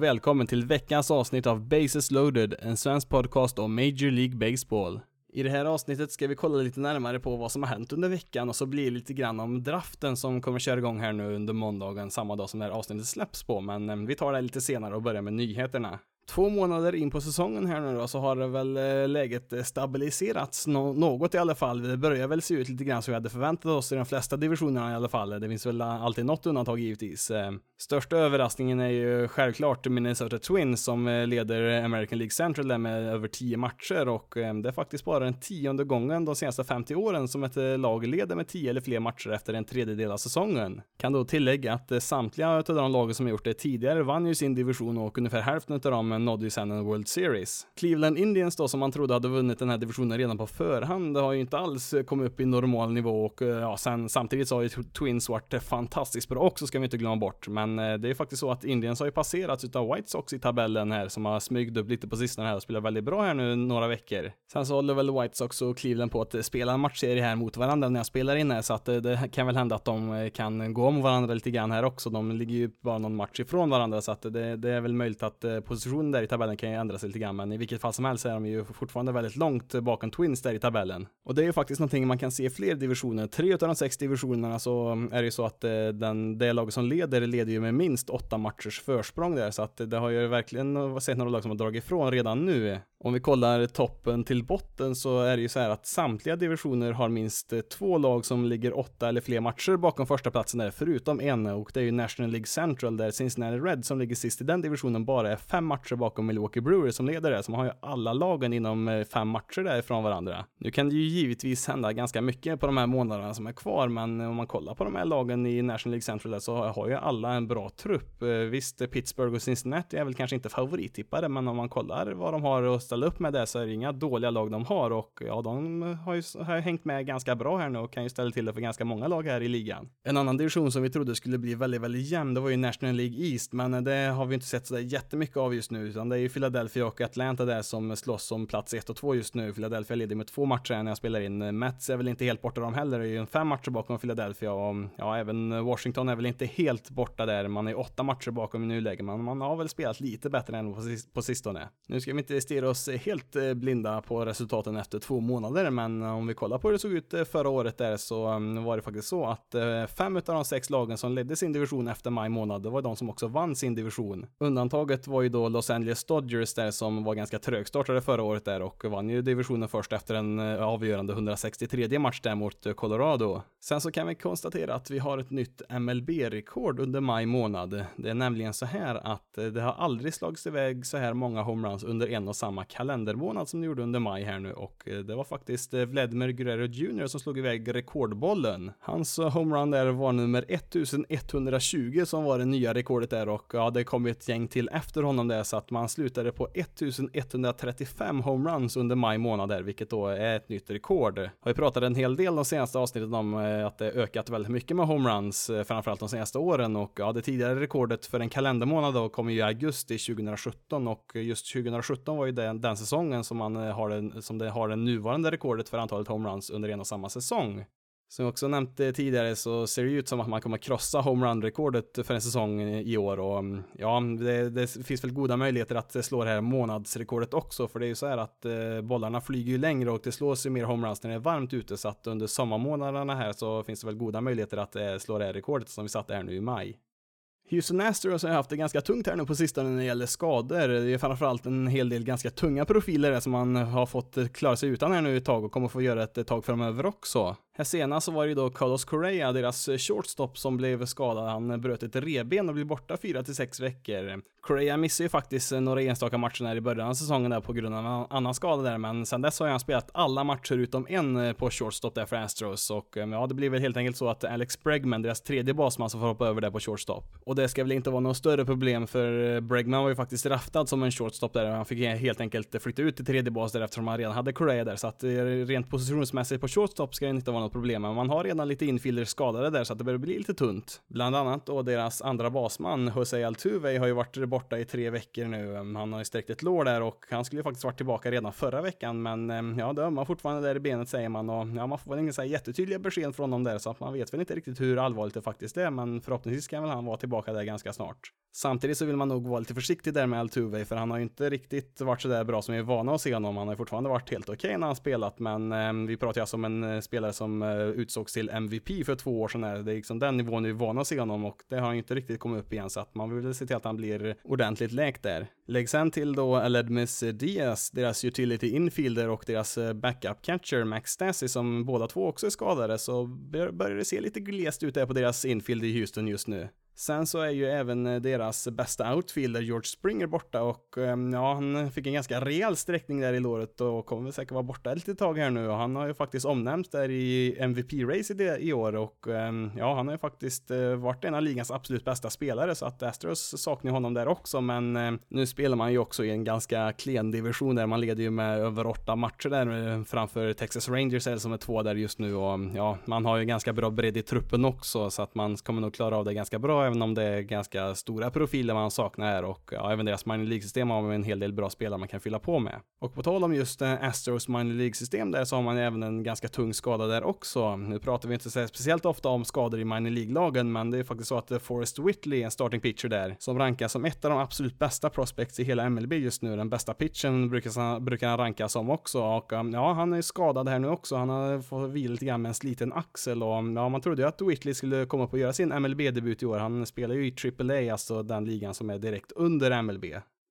Och välkommen till veckans avsnitt av Bases loaded, en svensk podcast om Major League Baseball. I det här avsnittet ska vi kolla lite närmare på vad som har hänt under veckan och så blir det lite grann om draften som kommer köra igång här nu under måndagen, samma dag som det här avsnittet släpps på, men eh, vi tar det lite senare och börjar med nyheterna. Två månader in på säsongen här nu då så har det väl eh, läget eh, stabiliserats no något i alla fall. Det börjar väl se ut lite grann som vi hade förväntat oss i de flesta divisionerna i alla fall. Det finns väl alltid något undantag givetvis. Eh, största överraskningen är ju självklart Minnesota Twins som leder American League Central där med över tio matcher och det är faktiskt bara den tionde gången de senaste 50 åren som ett lag leder med tio eller fler matcher efter en tredjedel av säsongen. Kan då tillägga att samtliga av de lagen som gjort det tidigare vann ju sin division och ungefär hälften av dem nådde ju sen en World Series. Cleveland Indians då som man trodde hade vunnit den här divisionen redan på förhand har ju inte alls eh, kommit upp i normal nivå och eh, ja, sen samtidigt så har ju Twins varit eh, fantastiskt bra också ska vi inte glömma bort men det är faktiskt så att Indians har ju passerats utav White Sox i tabellen här som har smygt upp lite på sistone här och spelar väldigt bra här nu några veckor. Sen så håller väl White Sox och Cleveland på att spela en matchserie här mot varandra när jag spelar in här så att det kan väl hända att de kan gå om varandra lite grann här också. De ligger ju bara någon match ifrån varandra så att det, det är väl möjligt att positionen där i tabellen kan ju ändra sig lite grann men i vilket fall som helst så är de ju fortfarande väldigt långt bakom Twins där i tabellen. Och det är ju faktiskt någonting man kan se i fler divisioner. Tre utav de sex divisionerna så är det ju så att eh, den, det laget som leder leder ju med minst åtta matchers försprång där, så att det har ju verkligen sett några lag som har dragit ifrån redan nu. Om vi kollar toppen till botten så är det ju så här att samtliga divisioner har minst eh, två lag som ligger åtta eller fler matcher bakom första platsen där, förutom en, och det är ju National League Central där Cincinnati Red som ligger sist i den divisionen bara är fem matcher bakom Milwaukee Brewers som leder det, som har ju alla lagen inom eh, fem matcher därifrån varandra. Nu kan det ju givetvis hända ganska mycket på de här månaderna som är kvar, men om man kollar på de här lagen i National League Central där så har ju alla en bra trupp. Eh, visst, Pittsburgh och Cincinnati är väl kanske inte favorittippade, men om man kollar vad de har att ställa upp med det så är det inga dåliga lag de har och ja, de har ju har hängt med ganska bra här nu och kan ju ställa till det för ganska många lag här i ligan. En annan division som vi trodde skulle bli väldigt, väldigt jämn, det var ju National League East, men eh, det har vi inte sett så där jättemycket av just nu, utan det är ju Philadelphia och Atlanta där som slåss om plats 1 och 2 just nu. Philadelphia leder med två matcher när jag spelar in. Mets är väl inte helt borta de heller, det är ju fem matcher bakom Philadelphia och ja, även Washington är väl inte helt borta där. Man är åtta matcher bakom i nuläget, men man har väl spelat lite bättre än på sistone. Nu ska vi inte stirra oss helt eh, blinda på resultaten efter två månader, men om vi kollar på hur det såg ut eh, förra året där så mm, var det faktiskt så att eh, fem av de sex lagen som ledde sin division efter maj månad, det var de som också vann sin division. Undantaget var ju då Los Angeles Dodgers där som var ganska trögstartade förra året där och vann ju divisionen först efter en eh, avgörande 163 match där mot eh, Colorado. Sen så kan vi konstatera att vi har ett nytt MLB-rekord under maj månad. Det är nämligen så här att eh, det har aldrig slagits iväg så här många homeruns under en och samma kalendermånad som det gjorde under maj här nu och det var faktiskt Vladimir Guerrero Jr som slog iväg rekordbollen. Hans homerun där var nummer 1120 som var det nya rekordet där och ja, det kom ett gäng till efter honom där så att man slutade på 1135 homeruns under maj månad där, vilket då är ett nytt rekord. Har ju pratat en hel del de senaste avsnitten om eh, att det ökat väldigt mycket med homeruns, eh, framförallt de senaste åren och ja, det tidigare rekordet för en kalendermånad då kom ju i augusti 2017 och just 2017 var ju den, den säsongen som man eh, har den, som det har det nuvarande rekordet för antalet homeruns under en och samma säsong. Som jag också nämnt tidigare så ser det ut som att man kommer krossa homerun-rekordet för en säsong i år och mm, ja, det, det, finns väl goda möjligheter att slå det här månadsrekordet också för det är ju så här att eh, bollarna flyger ju längre och det slås ju mer homeruns när det är varmt ute så att under sommarmånaderna här så finns det väl goda möjligheter att eh, slå det här rekordet som vi satte här nu i maj. Houston Astros har haft det ganska tungt här nu på sistone när det gäller skador. Det är framförallt en hel del ganska tunga profiler som man har fått klara sig utan här nu ett tag och kommer få göra ett tag framöver också. Här senast så var det ju då Carlos Correa, deras eh, shortstop, som blev skadad. Han bröt ett reben och blev borta 4 till 6 veckor. Correa missade ju faktiskt eh, några enstaka matcher här i början av säsongen där på grund av en annan skada där, men sen dess har han spelat alla matcher utom en eh, på shortstop där för Astros och ja, det blir väl helt enkelt så att Alex Bregman, deras tredje basman, som får hoppa över där på shortstop. Och det ska väl inte vara något större problem för Bregman var ju faktiskt raftad som en shortstop där och han fick helt enkelt flytta ut till tredje bas där eftersom han redan hade Correa där så att rent positionsmässigt på shortstop ska det inte vara något problem, men man har redan lite infielders skadade där så att det börjar bli lite tunt. Bland annat då deras andra basman, Jose Altuve, har ju varit borta i tre veckor nu. Ehm, han har ju sträckt ett lår där och han skulle ju faktiskt varit tillbaka redan förra veckan, men ehm, ja, det ömmar fortfarande där i benet säger man och ja, man får väl inga så här jättetydliga besked från dem där så att man vet väl inte riktigt hur allvarligt det faktiskt är, men förhoppningsvis kan väl han vara tillbaka där ganska snart. Samtidigt så vill man nog vara lite försiktig där med Altuve för han har ju inte riktigt varit så där bra som vi är vana att se honom. Han har ju fortfarande varit helt okej okay när han spelat men eh, vi pratar ju alltså om en eh, spelare som som eh, utsågs till MVP för två år sedan. Är Det är liksom den nivån vi är vana att se honom och det har han ju inte riktigt kommit upp igen så att man vill se till att han blir ordentligt läkt där. Lägg sen till då Aledmis Diaz, deras utility infielder och deras eh, backup catcher Max Stassi som båda två också är skadade så börjar det se lite glest ut där på deras infield i Houston just nu. Sen så är ju även eh, deras bästa outfielder George Springer borta och ehm, ja, han fick en ganska rejäl sträckning där i låret och kommer väl säkert vara borta ett litet tag här nu och han har ju faktiskt omnämnts där i MVP-race i, år och ehm, ja, han har ju faktiskt eh, varit en av ligans absolut bästa spelare så att Astros saknar honom där också men ehm, nu spelar man ju också i en ganska klen division där man leder ju med över åtta matcher där eh, framför Texas Rangers som är två där just nu och ja, man har ju ganska bra bredd i truppen också så att man kommer nog klara av det ganska bra även om det är ganska stora profiler man saknar här och ja, även deras minor League-system har en hel del bra spelare man kan fylla på med. Och på tal om just eh, Astros minor League-system där så har man även en ganska tung skada där också. Nu pratar vi inte så speciellt ofta om skador i minor League-lagen, men det är faktiskt så att eh, Forrest Whitley, en starting pitcher där, som rankas som ett av de absolut bästa prospects i hela MLB just nu. Den bästa pitchen brukar, brukar han rankas som också och eh, ja, han är skadad här nu också. Han har fått vila lite grann med en sliten axel och ja, man trodde ju att Whitley skulle komma upp och göra sin MLB-debut i år. Han han spelar ju i AAA, alltså den ligan som är direkt under MLB.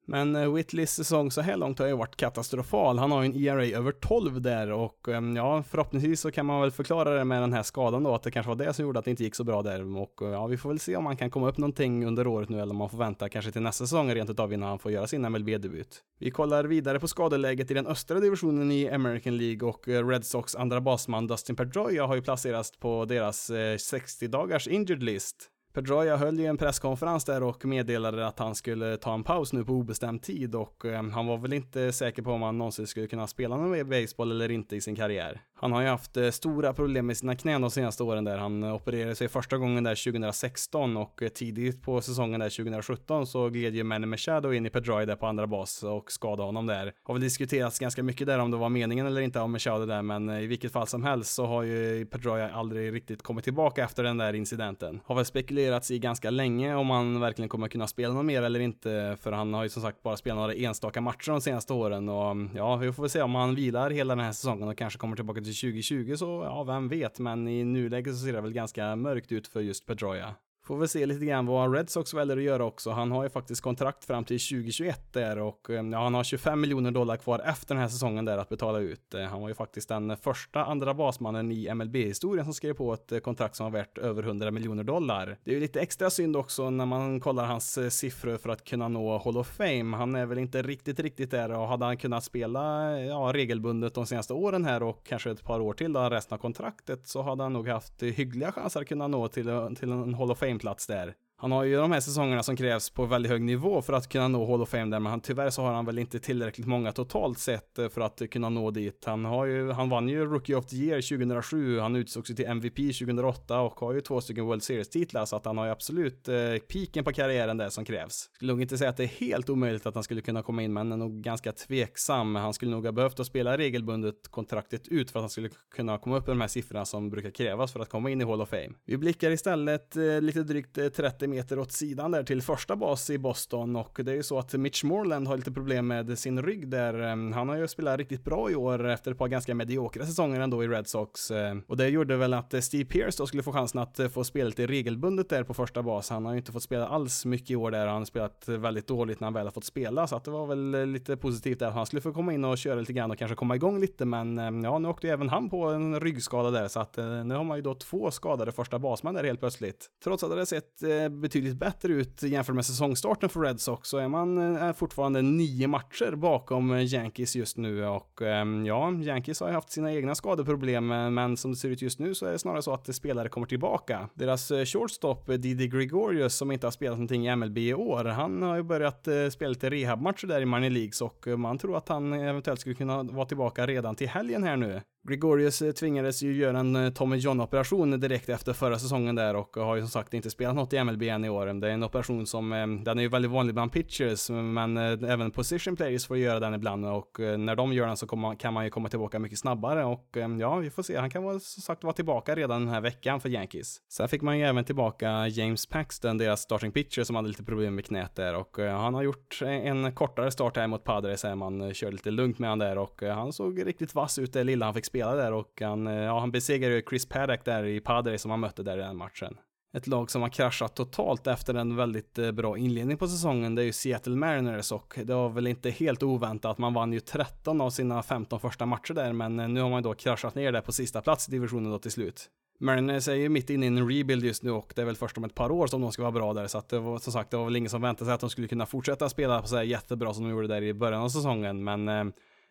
Men eh, Whitleys säsong så här långt har ju varit katastrofal. Han har ju en ERA över 12 där och eh, ja, förhoppningsvis så kan man väl förklara det med den här skadan då, att det kanske var det som gjorde att det inte gick så bra där. Och eh, ja, vi får väl se om han kan komma upp någonting under året nu eller om man får vänta kanske till nästa säsong rent utav innan han får göra sin MLB-debut. Vi kollar vidare på skadeläget i den östra divisionen i American League och Red Sox andra basman Dustin Pedroia har ju placerats på deras 60-dagars injured list. Pedroia höll ju en presskonferens där och meddelade att han skulle ta en paus nu på obestämd tid och eh, han var väl inte säker på om han någonsin skulle kunna spela någon baseball eller inte i sin karriär. Han har ju haft eh, stora problem med sina knän de senaste åren där. Han opererade sig första gången där 2016 och eh, tidigt på säsongen där 2017 så gled ju Manny Machado in i Pedroia där på andra bas och skadade honom där. Har väl diskuterats ganska mycket där om det var meningen eller inte om Machado där men i vilket fall som helst så har ju Pedroia aldrig riktigt kommit tillbaka efter den där incidenten. Har väl spekulerat spekulerats i ganska länge om han verkligen kommer kunna spela något mer eller inte. För han har ju som sagt bara spelat några enstaka matcher de senaste åren och mm, ja, vi får väl se om han vilar hela den här säsongen och kanske kommer tillbaka till 2020 så ja, vem vet. Men i nuläget så ser det väl ganska mörkt ut för just Pedroia. Får väl se lite grann vad Red Sox väljer att göra också. Han har ju faktiskt kontrakt fram till 2021 där och eh, ja, han har 25 miljoner dollar kvar efter den här säsongen där att betala ut. Eh, han var ju faktiskt den första andra basmannen i MLB-historien som skrev på ett eh, kontrakt som har värt över 100 miljoner dollar. Det är ju lite extra synd också när man kollar hans siffror för att kunna nå Hall of Fame. Han är väl inte riktigt, riktigt där och hade han kunnat spela ja, regelbundet de senaste åren här och kanske ett par år till då resten av kontraktet så hade han nog haft hyggliga chanser att kunna nå till, till en Hall of Fame plats där. Han har ju de här säsongerna som krävs på väldigt hög nivå för att kunna nå Hall of Fame där, men han, tyvärr så har han väl inte tillräckligt många totalt sett eh, för att kunna nå dit. Han har ju, han vann ju Rookie of the Year 2007, han utsågs ju till MVP 2008 och har ju två stycken World Series-titlar så att han har ju absolut eh, piken på karriären där som krävs. Skulle nog inte säga att det är helt omöjligt att han skulle kunna komma in, men är nog ganska tveksam. Han skulle nog ha behövt att spela regelbundet kontraktet ut för att han skulle kunna komma upp i de här siffrorna som brukar krävas för att komma in i Hall of Fame. Vi blickar istället eh, lite drygt eh, 30 centimeter åt sidan där till första bas i Boston och det är ju så att Mitch Moreland har lite problem med sin rygg där. Ehm, han har ju spelat riktigt bra i år efter ett par ganska mediokra säsonger ändå i Red Sox ehm, och det gjorde väl att eh, Steve Pierce då skulle få chansen att eh, få spela lite regelbundet där på första bas. Han har ju inte fått spela alls mycket i år där. Han har spelat väldigt dåligt när han väl har fått spela så att det var väl eh, lite positivt där. Han skulle få komma in och köra lite grann och kanske komma igång lite men ehm, ja, nu åkte ju även han på en ryggskada där så att nu har man ju då två skadade första basmän där helt plötsligt. Trots att det hade sett eh, betydligt bättre ut jämfört med säsongstarten för Red Sox så är man eh, är fortfarande nio matcher bakom eh, Yankees just nu och ehm, ja, Yankees har ju haft sina egna skadeproblem eh, men som det ser ut just nu så är det snarare så att spelare kommer tillbaka. Deras shortstop Didi Gregorius som inte har spelat någonting i MLB i år, han har ju börjat spela lite rehabmatcher där i minor leagues och man tror att han eventuellt skulle kunna vara tillbaka redan till helgen här nu. Gregorius eh, tvingades ju göra en eh, Tommy John-operation direkt efter förra säsongen där och har ju som sagt inte spelat något i MLB än i år. Det är en operation som, eh, den är ju väldigt vanlig bland pitchers, men även position players får göra den ibland och när de gör den så kan man ju komma tillbaka mycket snabbare och ja, vi får se. Han kan väl som sagt vara tillbaka redan den här veckan för Yankees. Sen fick man ju även tillbaka James Paxton, deras starting pitcher som hade lite problem med knät där och han har gjort en kortare start här mot Padres här man körde lite lugnt med han där och han såg riktigt vass ut det lilla han fick spela där och han, eh, ja, han besegrade Chris Paddock där i Padre som han mötte där i den matchen. Ett lag som har kraschat totalt efter en väldigt eh, bra inledning på säsongen, det är ju Seattle Mariners och det var väl inte helt oväntat. Man vann ju 13 av sina 15 första matcher där, men eh, nu har man då kraschat ner där på sista plats i divisionen då till slut. Mariners är ju mitt inne i en rebuild just nu och det är väl först om ett par år som de ska vara bra där så att det var som sagt det var väl ingen som väntade sig att de skulle kunna fortsätta spela så här jättebra som de gjorde där i början av säsongen men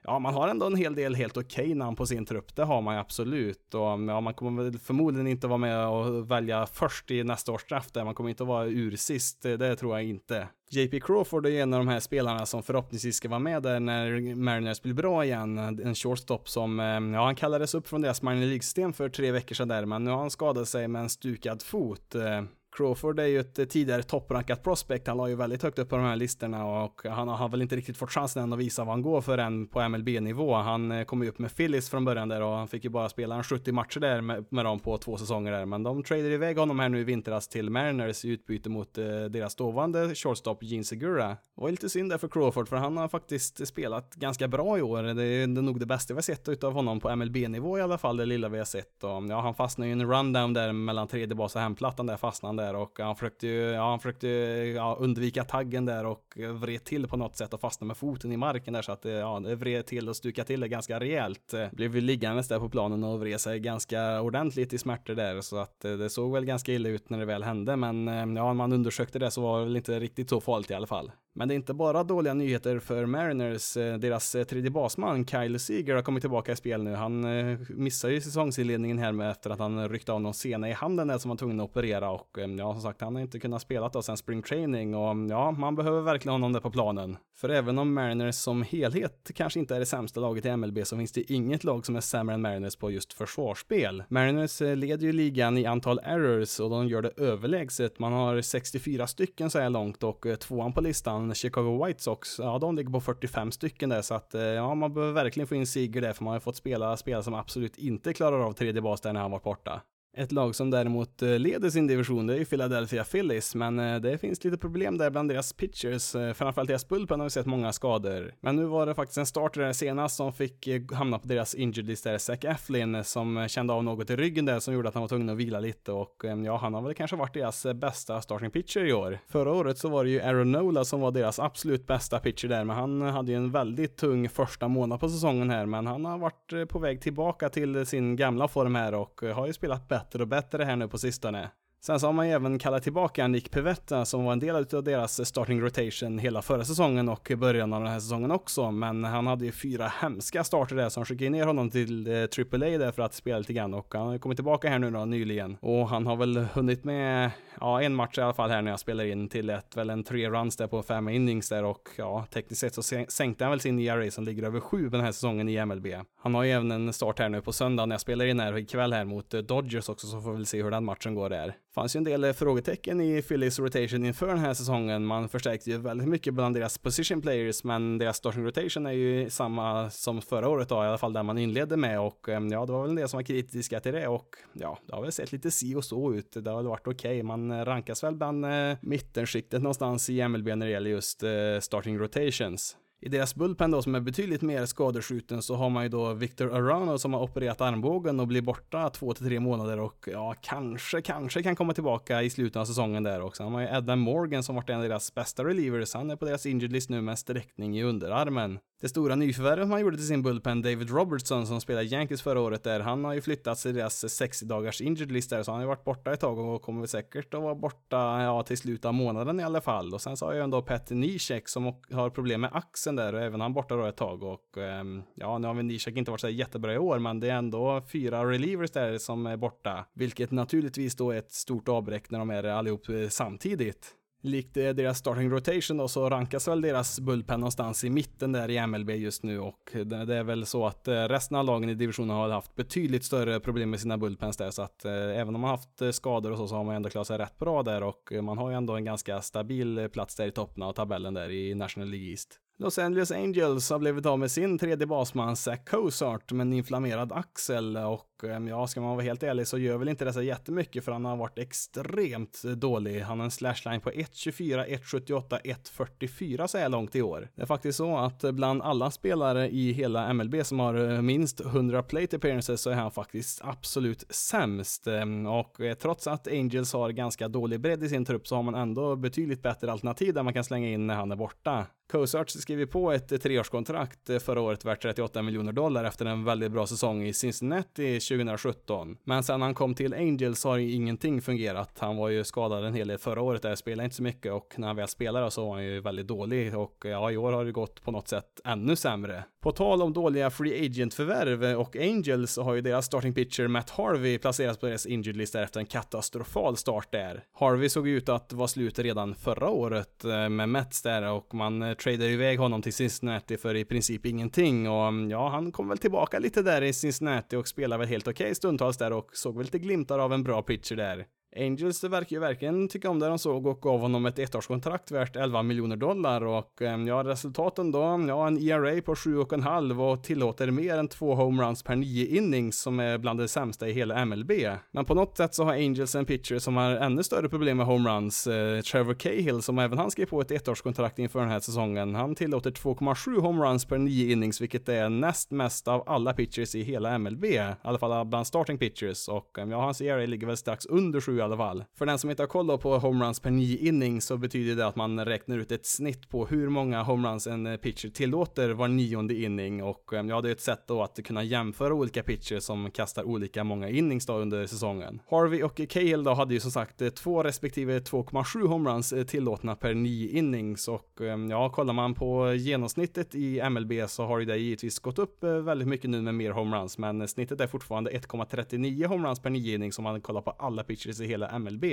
ja, man har ändå en hel del helt okej okay namn på sin trupp, det har man ju absolut. Och ja, man kommer väl förmodligen inte vara med och välja först i nästa års draft där, man kommer inte vara ursist, det tror jag inte. JP Crawford är en av de här spelarna som förhoppningsvis ska vara med där när Mariners blir bra igen. En shortstop som, eh, ja han kallades upp från deras minor League-system för tre veckor sedan där, men nu har han skadat sig med en stukad fot. Eh, Crawford är ju ett tidigare topprankat prospect. Han la ju väldigt högt upp på de här listorna och han har väl inte riktigt fått chansen än att visa vad han går för än på MLB-nivå. Han eh, kom ju upp med Phillies från början där och han fick ju bara spela en 70 matcher där med, med dem på två säsonger där. Men de tradade iväg honom här nu i vintras till Mariners i utbyte mot eh, deras dåvarande shortstop Gene Segura. Det var lite synd där för Crawford för han har faktiskt spelat ganska bra i år. Det är, nog det bästa vi har sett utav honom på MLB-nivå i alla fall, det lilla vi har sett. Och ja, han fastnade ju i en rundown där mellan tredje bas och hemplattan där fastnade där och han försökte ju, ja, han försökte ja, undvika taggen där och vred till på något sätt och fastnade med foten i marken där så att ja, det vred till och stukade till det ganska rejält. Blev ju liggandes där på planen och vred sig ganska ordentligt i smärtor där så att eh, det såg väl ganska illa ut när det väl hände men eh, ja, man undersökte det så var det väl inte riktigt så farligt i alla fall. Men det är inte bara dåliga nyheter för Mariners. Eh, deras eh, tredje basman Kyle Seager har kommit tillbaka i spel nu. Han eh, missar ju säsongsinledningen här med efter att han ryckte av någon sena i handen där som var tvungen att operera och ja, som sagt, han har inte kunnat spela då sen spring training och mm, ja, man behöver verkligen honom där på planen. För även om Mariners som helhet kanske inte är det sämsta laget i MLB så finns det inget lag som är sämre än Mariners på just försvarsspel. Mariners leder ju ligan i antal errors och de gör det överlägset. Man har 64 stycken så här långt och tvåan på listan Chicago White Sox, ja de ligger på 45 stycken där så att eh, ja man behöver verkligen få in Seger där för man har fått spela spelare som absolut inte klarar av tredje bas där när han var borta. Ett lag som däremot eh, leder sin division, det är ju Philadelphia Phillies, men eh, det finns lite problem där bland deras pitchers. Eh, framförallt deras bullpen har vi sett många skador. Men nu var det faktiskt en starter där senast som fick hamna på deras injured list där, Zach Eflin, som kände av något i ryggen där som gjorde att han var tvungen att vila lite och ja, han har väl kanske varit deras bästa starting pitcher i år. Förra året så var det ju Aaron Nola som var deras absolut bästa pitcher där, men han hade ju en väldigt tung första månad på säsongen här, men han har varit på väg tillbaka till sin gamla form här och har ju spelat bättre bättre och bättre här nu på sistone. Sen så har man ju även kallat tillbaka Nick Pivetta som var en del av deras starting rotation hela förra säsongen och början av den här säsongen också. Men han hade ju fyra hemska starter där som skickade ner honom till eh, AAA där för att spela lite grann och han har kommit tillbaka här nu då nyligen. Och han har väl hunnit med, ja en match i alla fall här när jag spelar in till ett, väl en tre runs där på fem innings där och ja tekniskt sett så sänkte han väl sin ERA som ligger över sju den här säsongen i MLB. Han har ju även en start här nu på söndag när jag spelar in här ikväll här mot eh, Dodgers också så får vi väl se hur den matchen går där fanns ju en del eh, frågetecken i Phillies rotation inför den här säsongen. Man förstärkte ju väldigt mycket bland deras position players, men deras starting rotation är ju samma som förra året då, i alla fall där man inledde med och eh, ja, det var väl en del som var kritiska till det och ja, det har väl sett lite si och så ut. Det har väl varit okej. Okay. Man eh, rankas väl bland eh, mittenskiktet någonstans i MLB när det gäller just eh, starting rotations. I deras bullpen då som är betydligt mer skadeskjuten så har man ju då Victor Arano som har opererat armbågen och blir borta två till tre månader och ja, kanske, kanske kan komma tillbaka i slutet av säsongen där också. Han har ju Adam Morgan som varit en av deras bästa relievers. Han är på deras injured list nu med sträckning i underarmen. Det stora nyförvärvet man gjorde till sin bullpen, David Robertson som spelade Yankees förra året där, han har ju flyttats i deras 60 dagars injured list där, så han har ju varit borta ett tag och kommer väl säkert att vara borta, ja, till slutet av månaden i alla fall. Och sen så har jag ändå Petter Nishek som har problem med axeln där och även han borta då ett tag och ehm, ja, nu har väl Nishek inte varit så jättebra i år, men det är ändå fyra relievers där som är borta, vilket naturligtvis då är ett stort avbräck när de är allihop eh, samtidigt. Likt eh, deras starting rotation och så rankas väl deras bullpen någonstans i mitten där i MLB just nu. Och det är väl så att eh, resten av lagen i divisionen har haft betydligt större problem med sina bullpens där. Så att eh, även om man haft skador och så så har man ändå klarat sig rätt bra där. Och man har ju ändå en ganska stabil plats där i toppen av tabellen där i National League East. Los Angeles Angels har blivit av med sin tredje basman Zach Cozart med en inflammerad axel. Och Eh, ja, ska man vara helt ärlig så gör väl inte det så jättemycket för han har varit extremt dålig. Han har en slashline på 1.24, 1.78, 1.44 så här långt i år. Det är faktiskt så att bland alla spelare i hela MLB som har eh, minst 100 plate appearances så är han faktiskt absolut sämst. Eh, och trots att Angels har ganska dålig bredd i sin trupp så har man ändå betydligt bättre alternativ där man kan slänga in när han är borta. Cozart skrev på ett treårskontrakt förra året värt 38 miljoner dollar efter en väldigt bra säsong i Cincinnati 2017. Men sen han kom till Angels har ju ingenting fungerat. Han var ju skadad en hel del förra året där, spelade inte så mycket och när han väl spelade så var han ju väldigt dålig och ja, i år har det gått på något sätt ännu sämre. På tal om dåliga free agent-förvärv och Angels så har ju deras starting pitcher Matt Harvey placerats på deras injured lista efter en katastrofal start där. Harvey såg ut att vara slut redan förra året eh, med Mets där och man eh, tradade iväg honom till Cincinnati för i princip ingenting och mm, ja, han kom väl tillbaka lite där i Cincinnati och spelade väl helt helt okej okay stundtals där och såg väl lite glimtar av en bra pitcher där. Angels verkar ju verkligen tycka om det de såg och gav honom ett ettårskontrakt värt 11 miljoner dollar och eh, ja, resultaten då, ja, en ERA på 7,5 och tillåter mer än två homeruns per nio innings som är bland det sämsta i hela MLB. Men på något sätt så har Angels en pitcher som har ännu större problem med homeruns, eh, Trevor Cahill, som även han skrev på ett ettårskontrakt inför den här säsongen. Han tillåter 2,7 homeruns per nio innings, vilket är näst mest av alla pitchers i hela MLB, i alla fall bland starting pitchers och eh, ja, hans ERA ligger väl strax under 7 i alla fall. För den som inte har koll på homeruns per 9 inning så betyder det att man räknar ut ett snitt på hur många homeruns en eh, pitcher tillåter var nionde inning och ja, det är ett sätt då att kunna jämföra olika pitchers som kastar olika många innings då under säsongen. Harvey och Cahill då hade ju som sagt eh, två respektive 2,7 homeruns eh, tillåtna per 9 innings och ja, kollar man på genomsnittet i MLB så har ju det givetvis gått upp väldigt mycket nu med mer homeruns, men snittet är fortfarande 1,39 homeruns per 9 innings om man kollar på alla pitchers i hela MLB.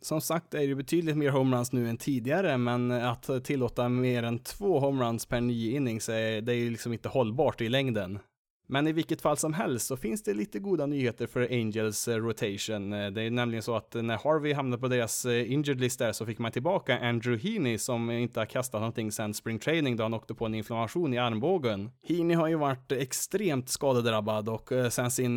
Som sagt är det betydligt mer homeruns nu än tidigare, men att tillåta mer än två homeruns per nio innings, är, det är ju liksom inte hållbart i längden. Men i vilket fall som helst så finns det lite goda nyheter för Angels eh, rotation. Eh, det är nämligen så att eh, när Harvey hamnade på deras injured list där så fick man tillbaka Andrew Heaney som inte har kastat någonting sedan spring training då han åkte på en inflammation i armbågen. Heaney har ju varit extremt skadedrabbad och sen sin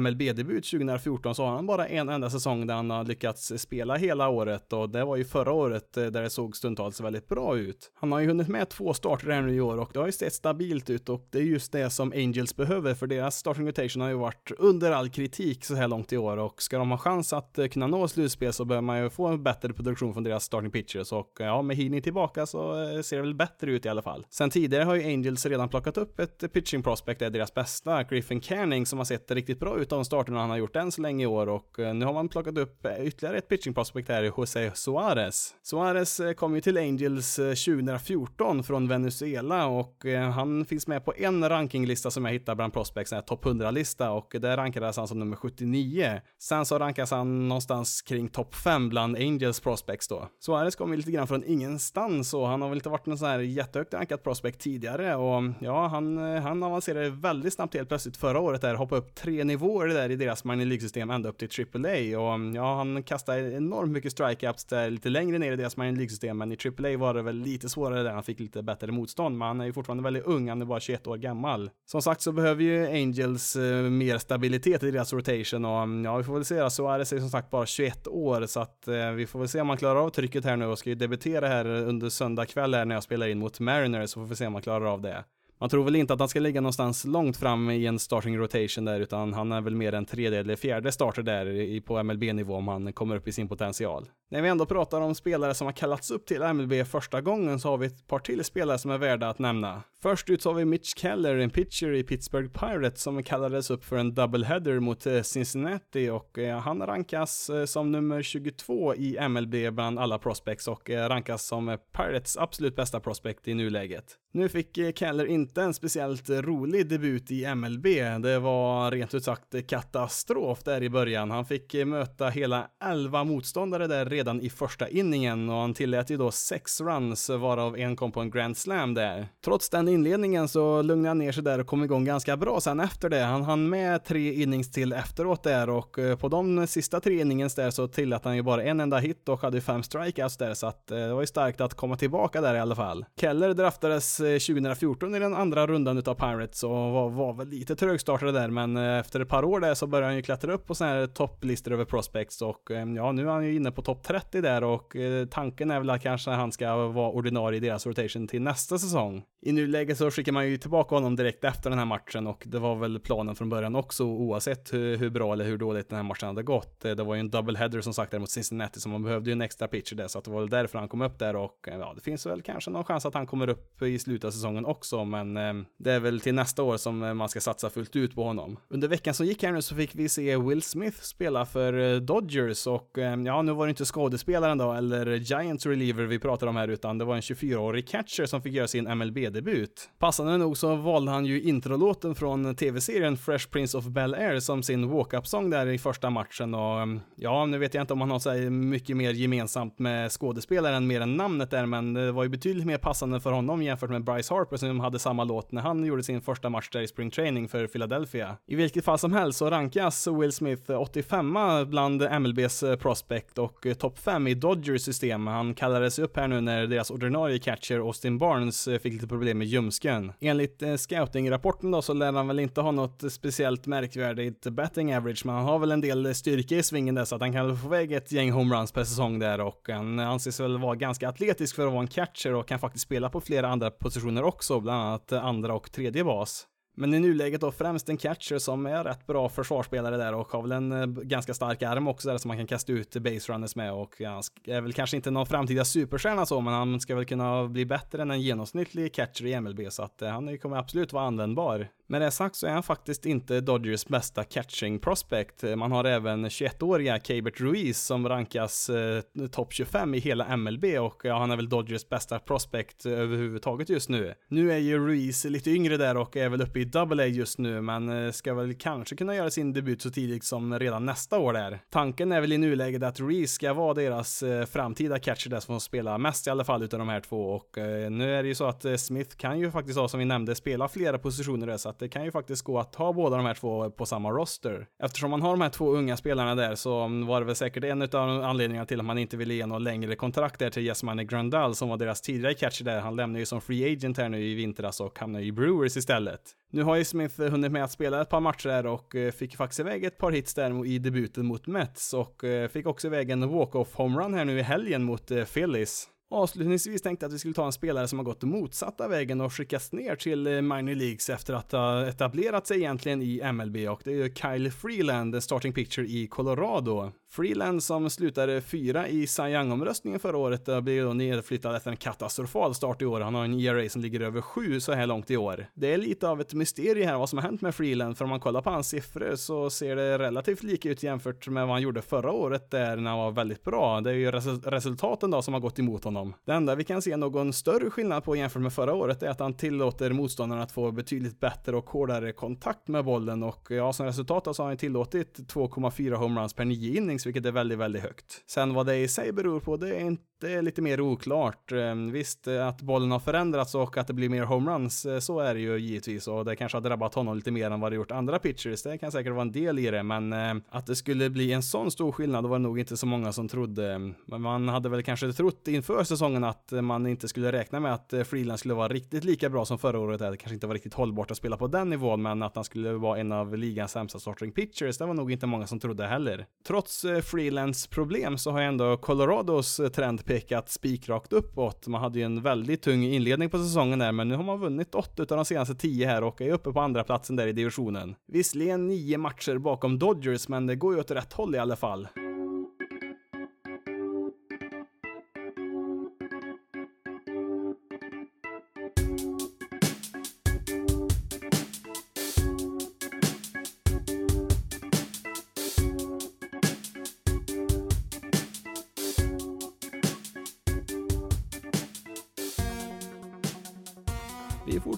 MLB-debut 2014 så har han bara en enda säsong där han har lyckats spela hela året och det var ju förra året där det såg stundtals väldigt bra ut. Han har ju hunnit med två starter här nu i år och det har ju sett stabilt ut och det är just det som Angels behöver, för deras starting rotation har ju varit under all kritik så här långt i år och ska de ha chans att eh, kunna nå slutspel så behöver man ju få en bättre produktion från deras starting pitchers och eh, ja, med Heaney tillbaka så eh, ser det väl bättre ut i alla fall. Sen tidigare har ju Angels redan plockat upp ett pitching prospect, det är deras bästa, Griffin Canning, som har sett riktigt bra ut av de starterna han har gjort än så länge i år och nu har man plockat upp ytterligare ett pitching prospect här, Jose Suarez. Suarez kom ju till Angels 2014 från Venezuela och han finns med på en rankinglista som jag hittade hittar bland prospects topp 100-lista och där rankades han som nummer 79. Sen så rankas han någonstans kring topp 5 bland Angels prospects då. Suarez kommer lite grann från ingenstans och han har väl inte varit någon sån här jättehögt rankad prospect tidigare och ja, han, eh, han avancerade väldigt snabbt helt plötsligt förra året där, hoppade upp tre nivåer där i deras minor League-system ända upp till AAA och mm, ja, han kastade enormt mycket strikeouts där lite längre ner i deras minor League-system men i AAA var det väl lite svårare där, han fick lite bättre motstånd men han är ju fortfarande väldigt ung, han är bara 21 år gammal. Som sagt så behöver ju Angels eh, mer stabilitet i deras rotation och mm, ja, vi får väl se. Alltså, Suarez är som sagt bara 21 år så att eh, vi får väl se om man klarar av trycket här nu och ska ju debutera här under söndag kväll här när jag spelar in mot Mariners så får vi se om man klarar av det. Man tror väl inte att han ska ligga någonstans långt fram i en starting rotation där, utan han är väl mer en tredje eller fjärde starter där på MLB-nivå om han kommer upp i sin potential. När vi ändå pratar om spelare som har kallats upp till MLB första gången så har vi ett par till spelare som är värda att nämna. Först ut så har vi Mitch Keller, en pitcher i Pittsburgh Pirates som kallades upp för en doubleheader mot eh, Cincinnati och eh, han rankas eh, som nummer 22 i MLB bland alla prospects och rankas som Pirates absolut bästa prospect i nuläget. Nu fick Keller inte en speciellt rolig debut i MLB. Det var rent ut sagt katastrof där i början. Han fick möta hela 11 motståndare där redan i första inningen och han tillät ju då 6 runs varav en kom på en grand slam där. Trots den inledningen så lugnade han ner sig där och kom igång ganska bra sen efter det. Han hann med tre innings till efteråt där och eh, på de sista tre innings där så tillät han ju bara en enda hit och hade fem strikeouts där så att eh, det var ju starkt att komma tillbaka där i alla fall. Keller draftades eh, 2014 i den andra rundan utav Pirates och var, var väl lite trögstartade där men efter ett par år där så började han ju klättra upp på sådana här topplistor över prospects och ja nu är han ju inne på topp 30 där och tanken är väl att kanske han ska vara ordinarie i deras rotation till nästa säsong. I nuläget så skickar man ju tillbaka honom direkt efter den här matchen och det var väl planen från början också oavsett hur, hur bra eller hur dåligt den här matchen hade gått. Eh, det var ju en double header som sagt där mot Cincinnati så man behövde ju en extra pitcher där så att det var väl därför han kom upp där och eh, ja, det finns väl kanske någon chans att han kommer upp i slutet av säsongen också men eh, det är väl till nästa år som eh, man ska satsa fullt ut på honom. Under veckan som gick här nu så fick vi se Will Smith spela för Dodgers och eh, ja, nu var det inte skådespelaren då eller Giants reliever vi pratar om här utan det var en 24-årig catcher som fick göra sin MLB-debut. Passande nog så valde han ju introlåten från tv-serien Fresh Prince of Bel-Air som sin walk-up-sång där i första matchen och mm, ja, nu vet jag inte om han har så mycket mer gemensamt med skådespelaren mer än namnet där, men det var ju betydligt mer passande för honom jämfört med Bryce Harper som hade samma låt när han gjorde sin första match där i spring training för Philadelphia. I vilket fall som helst så rankas Will Smith 85 bland MLBs prospect och topp 5 i Dodgers system. Han kallades upp här nu när deras ordinarie catcher Austin Barnes fick lite problem med ljumsken. Enligt eh, scouting-rapporten då så lär han väl inte ha något speciellt märkvärdigt betting average, men han har väl en del styrka i svingen där så att han kan få iväg ett gäng homeruns per säsong där och han anses väl vara ganska atletisk för att vara en catcher och kan faktiskt spela på flera andra positioner också, bland annat andra och tredje bas. Men i nuläget då främst en catcher som är rätt bra försvarsspelare där och har väl en eh, ganska stark arm också där som man kan kasta ut base runners med och han är väl kanske inte någon framtida superstjärna så men han ska väl kunna bli bättre än en genomsnittlig catcher i MLB så att eh, han kommer absolut vara användbar. Med det sagt så är han faktiskt inte Dodgers bästa catching prospect. Man har även 21-åriga Cabert Ruiz som rankas eh, topp 25 i hela MLB och ja, han är väl Dodgers bästa prospect överhuvudtaget just nu. Nu är ju Ruiz lite yngre där och är väl uppe i Double A just nu, men eh, ska väl kanske kunna göra sin debut så tidigt som redan nästa år där. Tanken är väl i nuläget att Ruiz ska vara deras eh, framtida catcher där som får spela mest i alla fall utav de här två och eh, nu är det ju så att eh, Smith kan ju faktiskt ha som vi nämnde spela flera positioner där så att det kan ju faktiskt gå att ha båda de här två på samma roster. Eftersom man har de här två unga spelarna där så var det väl säkert en av anledningarna till att man inte ville ge något längre kontrakt där till Yasmani Grandal som var deras tidigare catcher där. Han lämnar ju som free agent här nu i vintras och hamnar i Brewers istället. Nu har ju Smith hunnit med att spela ett par matcher där och eh, fick faktiskt iväg ett par hits där i debuten mot Mets och eh, fick också iväg en walk-off homerun här nu i helgen mot eh, Phillies. Avslutningsvis tänkte jag att vi skulle ta en spelare som har gått motsatta vägen och skickats ner till eh, minor leagues efter att ha etablerat sig egentligen i MLB och det är ju Kyle Freeland, starting pitcher i Colorado. Freeland som slutade fyra i Cy Young-omröstningen förra året eh, blir då nedflyttad efter en katastrofal start i år. Han har en ERA som ligger över sju så här långt i år. Det är lite av ett mysterium här vad som har hänt med Freeland, för om man kollar på hans siffror så ser det relativt lika ut jämfört med vad han gjorde förra året där när han var väldigt bra. Det är ju resultaten då som har gått emot honom. Det enda vi kan se någon större skillnad på jämfört med förra året är att han tillåter motståndarna att få betydligt bättre och hårdare kontakt med bollen och ja, som resultat så har han tillåtit 2,4 homeruns per nio innings, vilket är väldigt, väldigt högt. Sen vad det i sig beror på, det är inte det är lite mer oklart. Ehm, visst, eh, att bollen har förändrats och att det blir mer homeruns, eh, så är det ju givetvis och det kanske har drabbat honom lite mer än vad det gjort andra pitchers. Det kan säkert vara en del i det, men ehm, att det skulle bli en sån stor skillnad var det nog inte så många som trodde. Men man hade väl kanske trott inför säsongen att man inte skulle räkna med att eh, Freeland skulle vara riktigt lika bra som förra året. Det kanske inte var riktigt hållbart att spela på den nivån, men att han skulle vara en av ligans sämsta starting pitchers, det var nog inte många som trodde heller. Trots freelance-problem så har ändå Colorados trend pekat spikrakt uppåt. Man hade ju en väldigt tung inledning på säsongen där, men nu har man vunnit åtta av de senaste tio här och är uppe på andra platsen där i divisionen. Visserligen nio matcher bakom Dodgers, men det går ju åt rätt håll i alla fall.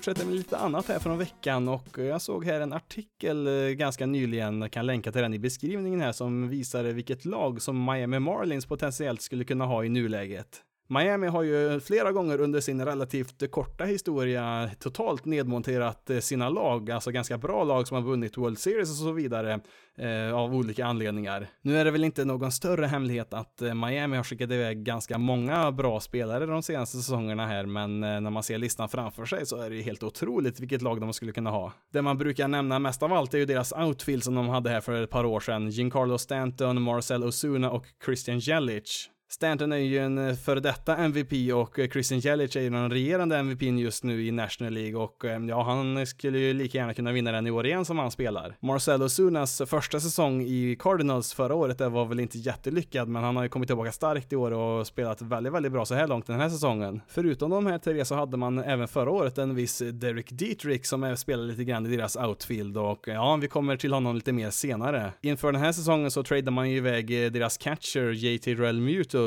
Fortsätter med lite annat här från veckan och jag såg här en artikel eh, ganska nyligen, jag kan länka till den i beskrivningen här, som visade vilket lag som Miami Marlins potentiellt skulle kunna ha i nuläget. Miami har ju flera gånger under sin relativt korta historia totalt nedmonterat eh, sina lag, alltså ganska bra lag som har vunnit World Series och så vidare eh, av olika anledningar. Nu är det väl inte någon större hemlighet att eh, Miami har skickat iväg ganska många bra spelare de senaste säsongerna här, men eh, när man ser listan framför sig så är det ju helt otroligt vilket lag de skulle kunna ha. Det man brukar nämna mest av allt är ju deras outfield som de hade här för ett par år sedan. Giancarlo Stanton, Marcel Osuna och Christian Jelic. Stanton är ju en eh, före detta MVP och eh, Christian Jelic är ju den regerande MVP just nu i National League och eh, ja, han skulle ju lika gärna kunna vinna den i år igen som han spelar. Marcelo Sunas första säsong i Cardinals förra året det var väl inte jättelyckad, men han har ju kommit tillbaka starkt i år och spelat väldigt, väldigt bra så här långt den här säsongen. Förutom de här tre så hade man även förra året en viss Derek Dietrich som spelade lite grann i deras outfield och ja, vi kommer till honom lite mer senare. Inför den här säsongen så tradade man ju iväg deras catcher JT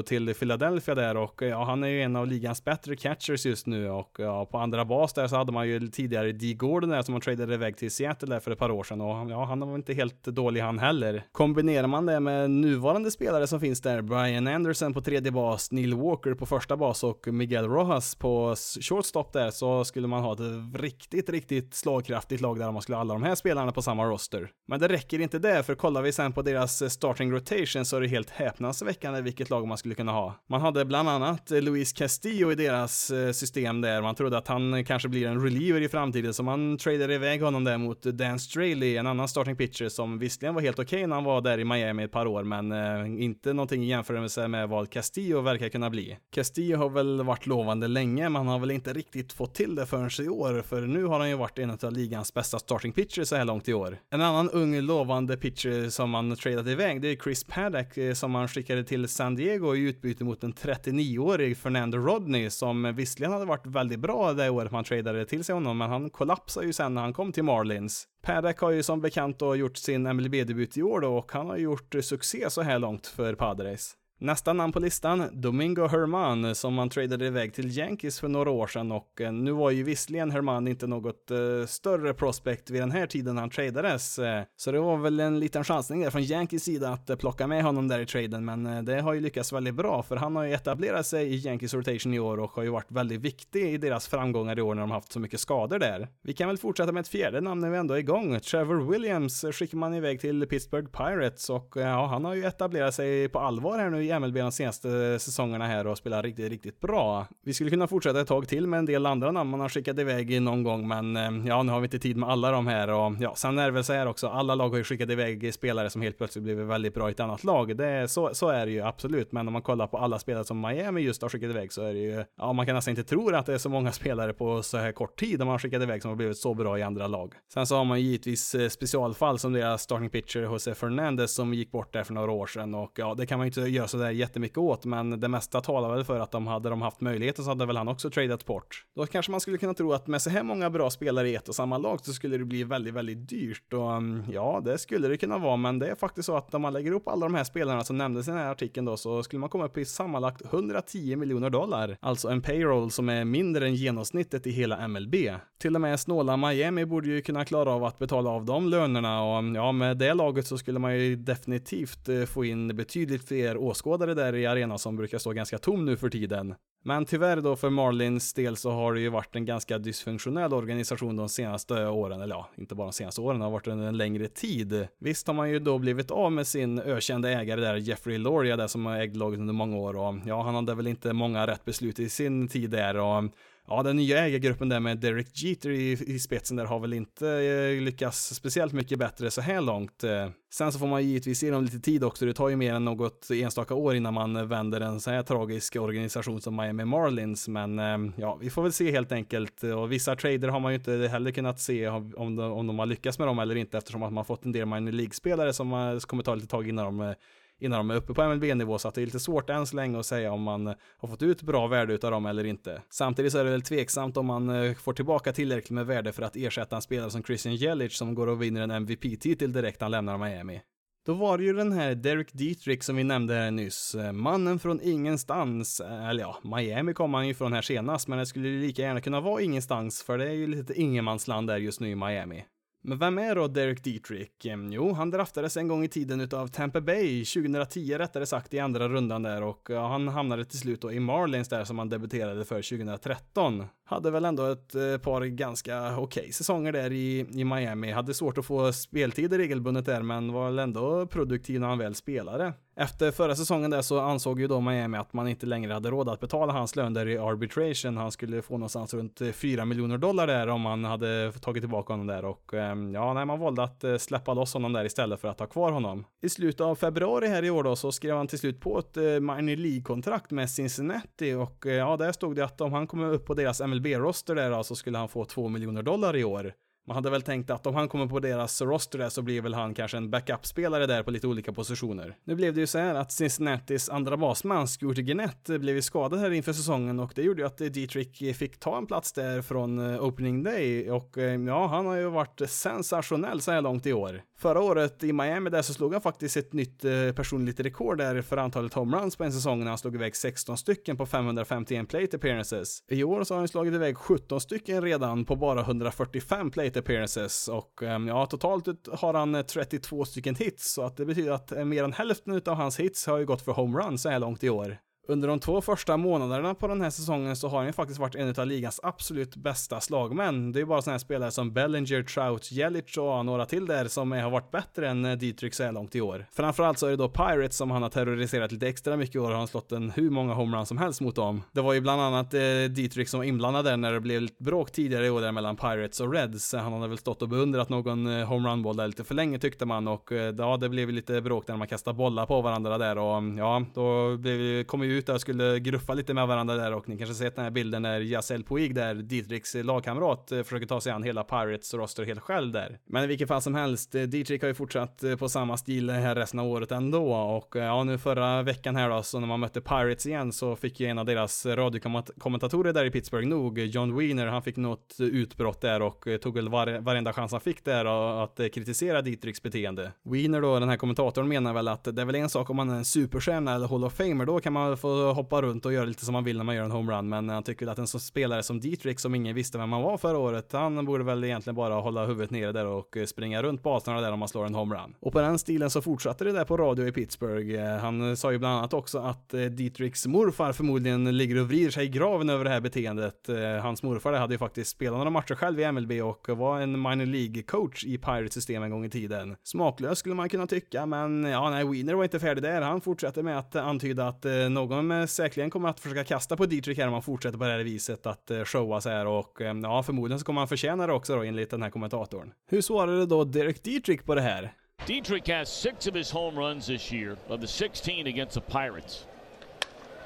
till Philadelphia där och eh, ja, han är ju en av ligans bättre catchers just nu och ja, på andra bas där så hade man ju tidigare D. Gordon där som man tradade iväg till Seattle där för ett par år sedan och ja, han var inte helt dålig han heller. Kombinerar man det med nuvarande spelare som finns där, Brian Anderson på tredje bas, Neil Walker på första bas och Miguel Rojas på shortstop där så skulle man ha ett riktigt, riktigt slagkraftigt lag där om man skulle ha alla de här spelarna på samma roster. Men det räcker inte det, för kollar vi sen på deras eh, starting rotation så är det helt häpnadsväckande vilket lag man skulle kunna ha. Man hade bland annat eh, Luis Castillo i deras eh, system där. Man trodde att han eh, kanske blir en reliever i framtiden, så man tradade iväg honom där mot Dan Straley, en annan starting pitcher som visserligen var helt okej okay när han var där i Miami ett par år, men eh, inte någonting i jämförelse med vad Castillo verkar kunna bli. Castillo har väl varit lovande länge, men han har väl inte riktigt fått till det förrän i år, för nu har han ju varit en av ligans bästa starting pitchers så här långt i år. En annan ung lovande pitcher som man tradat iväg, det är Chris Paddock som man skickade till San Diego i utbyte mot en 39-årig Fernando Rodney som visserligen hade varit väldigt bra det året man tradade till sig honom, men han kollapsade ju sen när han kom till Marlins. Paddock har ju som bekant då gjort sin MLB-debut i år då och han har gjort succé så här långt för Padres. Nästa namn på listan, Domingo Herman, som man tradade iväg till Yankees för några år sedan och eh, nu var ju visserligen Herman inte något eh, större prospect vid den här tiden han tradades, eh, så det var väl en liten chansning där från Yankees sida att eh, plocka med honom där i traden, men eh, det har ju lyckats väldigt bra för han har ju etablerat sig i Yankees rotation i år och har ju varit väldigt viktig i deras framgångar i år när de haft så mycket skador där. Vi kan väl fortsätta med ett fjärde namn när vi ändå är igång. Trevor Williams skickar man iväg till Pittsburgh Pirates och eh, ja, han har ju etablerat sig på allvar här nu i MLB de senaste säsongerna här och spelar riktigt, riktigt bra. Vi skulle kunna fortsätta ett tag till med en del andra namn man har skickat iväg någon gång, men eh, ja, nu har vi inte tid med alla de här och ja, sen är det väl så här också, alla lag har ju skickat iväg spelare som helt plötsligt blivit väldigt bra i ett annat lag. Det är, så, så är det ju absolut, men om man kollar på alla spelare som Miami just har skickat iväg så är det ju, ja, man kan nästan inte tro att det är så många spelare på så här kort tid de har skickat iväg som har blivit så bra i andra lag. Sen så har man givetvis eh, specialfall som deras starting pitcher Jose Fernandez som gick bort där för några år sedan och ja, det kan man ju inte göra så sådär jättemycket åt, men det mesta talar väl för att de hade de haft möjligheten så hade väl han också tradat bort. Då kanske man skulle kunna tro att med så här många bra spelare i ett och samma lag så skulle det bli väldigt, väldigt dyrt och mm, ja, det skulle det kunna vara, men det är faktiskt så att om man lägger upp alla de här spelarna som nämndes i den här artikeln då så skulle man komma upp i sammanlagt 110 miljoner dollar, alltså en payroll som är mindre än genomsnittet i hela MLB. Till och med snåla Miami borde ju kunna klara av att betala av de lönerna och mm, ja, med det laget så skulle man ju definitivt eh, få in betydligt fler åskådare där i arenan som brukar stå ganska tom nu för tiden. Men tyvärr då för Marlins del så har det ju varit en ganska dysfunktionell organisation de senaste åren, eller ja, inte bara de senaste åren, det har varit under en längre tid. Visst har man ju då blivit av med sin ökända ägare där, Jeffrey Loria, där som har ägt laget under många år och ja, han hade väl inte många rätt beslut i sin tid där och Ja, den nya ägargruppen där med Derek Jeter i, i spetsen där har väl inte eh, lyckats speciellt mycket bättre så här långt. Eh. Sen så får man givetvis ge dem lite tid också. Det tar ju mer än något enstaka år innan man vänder en så här tragisk organisation som Miami Marlins. Men eh, ja, vi får väl se helt enkelt. Och vissa trader har man ju inte heller kunnat se om de, om de har lyckats med dem eller inte eftersom att man fått en del minor League-spelare som kommer ta lite tag innan de eh, innan de är uppe på MLB-nivå så att det är lite svårt än så länge att säga om man eh, har fått ut bra värde utav dem eller inte. Samtidigt så är det väl tveksamt om man eh, får tillbaka tillräckligt med värde för att ersätta en spelare som Christian Jelic som går och vinner en MVP-titel direkt när han lämnar Miami. Då var det ju den här Derek Dietrich som vi nämnde här nyss. Eh, mannen från ingenstans. Eller ja, Miami kom han ju från här senast, men det skulle lika gärna kunna vara ingenstans, för det är ju lite ingenmansland där just nu i Miami. Men vem är då Derek Dietrich? Jo, han draftades en gång i tiden utav Tampa Bay, 2010 rättare sagt, i andra rundan där och han hamnade till slut då i Marlins där som han debuterade för 2013. Hade väl ändå ett eh, par ganska okej okay säsonger där i, i Miami. Hade svårt att få speltid regelbundet där, men var väl ändå produktiv när han väl spelade. Efter förra säsongen där så ansåg ju då Miami att man inte längre hade råd att betala hans lön där i arbitration. Han skulle få någonstans runt eh, 4 miljoner dollar där om man hade tagit tillbaka honom där och ehm, ja, nej, man valde att eh, släppa loss honom där istället för att ha kvar honom. I slutet av februari här i år då så skrev han till slut på ett eh, minor League-kontrakt med Cincinnati och ja, där stod det att om han kommer upp på deras MLB-roster där då, så skulle han få 2 miljoner dollar i år. Man hade väl tänkt att om han kommer på deras roster där så blir väl han kanske en backup-spelare där på lite olika positioner. Nu blev det ju så här att Cincinnatis andra basman, Scooter Gennett, blev ju skadad här inför säsongen och det gjorde ju att Dietrich fick ta en plats där från eh, opening day och eh, ja, han har ju varit sensationell så här långt i år. Förra året i Miami där så slog han faktiskt ett nytt eh, personligt rekord där för antalet homeruns på en säsong när han slog iväg 16 stycken på 551 plate appearances. I år så har han slagit iväg 17 stycken redan på bara 145 plate appearances och ehm, ja, totalt har han eh, 32 stycken hits så att det betyder att eh, mer än hälften av hans hits har ju gått för homeruns så här långt i år. Under de två första månaderna på den här säsongen så har han ju faktiskt varit en av ligans absolut bästa slagmän. Det är ju bara sådana här spelare som Bellinger, Trout, Jelic och några till där som har varit bättre än eh, Dietrich så här långt i år. Framförallt så är det då Pirates som han har terroriserat lite extra mycket i år och han slått en hur många homeruns som helst mot dem. Det var ju bland annat eh, Dietrich som var inblandad där när det blev lite bråk tidigare i år där mellan Pirates och Reds. Han hade väl stått och beundrat någon eh, homerun-boll där lite för länge tyckte man och eh, ja, det blev lite bråk när man kastade bollar på varandra där och mm, ja, då blev, kom ju ut där och skulle gruffa lite med varandra där och ni kanske sett den här bilden när Jasel Puig där, Dietrichs eh, lagkamrat, eh, försöker ta sig an hela Pirates roster helt själv där. Men i vilket fall som helst, eh, Dietrich har ju fortsatt på samma stil här resten av året ändå och ja, nu förra veckan här då, så när man mötte Pirates igen så fick ju en av deras radiokommentatorer där i Pittsburgh nog, John Wiener, han fick något utbrott där och tog väl var, varenda chans han fick där att kritisera Dietrichs beteende. Wiener då, den här kommentatorn menar väl att det är väl en sak om man är en superstjärna eller Hall of Famer, då kan man väl få får hoppa runt och göra lite som man vill när man gör en homerun, men han tycker att en sån spelare som Dietrich, som ingen visste vem han var förra året, han borde väl egentligen bara hålla huvudet nere där och eh, springa runt banorna där om man slår en homerun. Och på den stilen så fortsatte det där på radio i Pittsburgh. Eh, han eh, sa ju bland annat också att Dietrichs morfar förmodligen ligger och vrider sig i graven över det här beteendet. Hans morfar hade ju faktiskt spelat några matcher själv i MLB och var en minor League coach i Pirates system en gång i tiden. Smaklös skulle man kunna tycka, men ja, nej, Wiener var inte färdig där. Han fortsatte med att antyda att någon någon säkerligen kommer att försöka kasta på Dietrich här om han fortsätter på det här viset att eh, showa så här och eh, ja, förmodligen så kommer han förtjäna det också då enligt den här kommentatorn. Hur svarade då Derek Dietrich på det här? Dietrich has six of his home runs this year, of the 16 against the Pirates.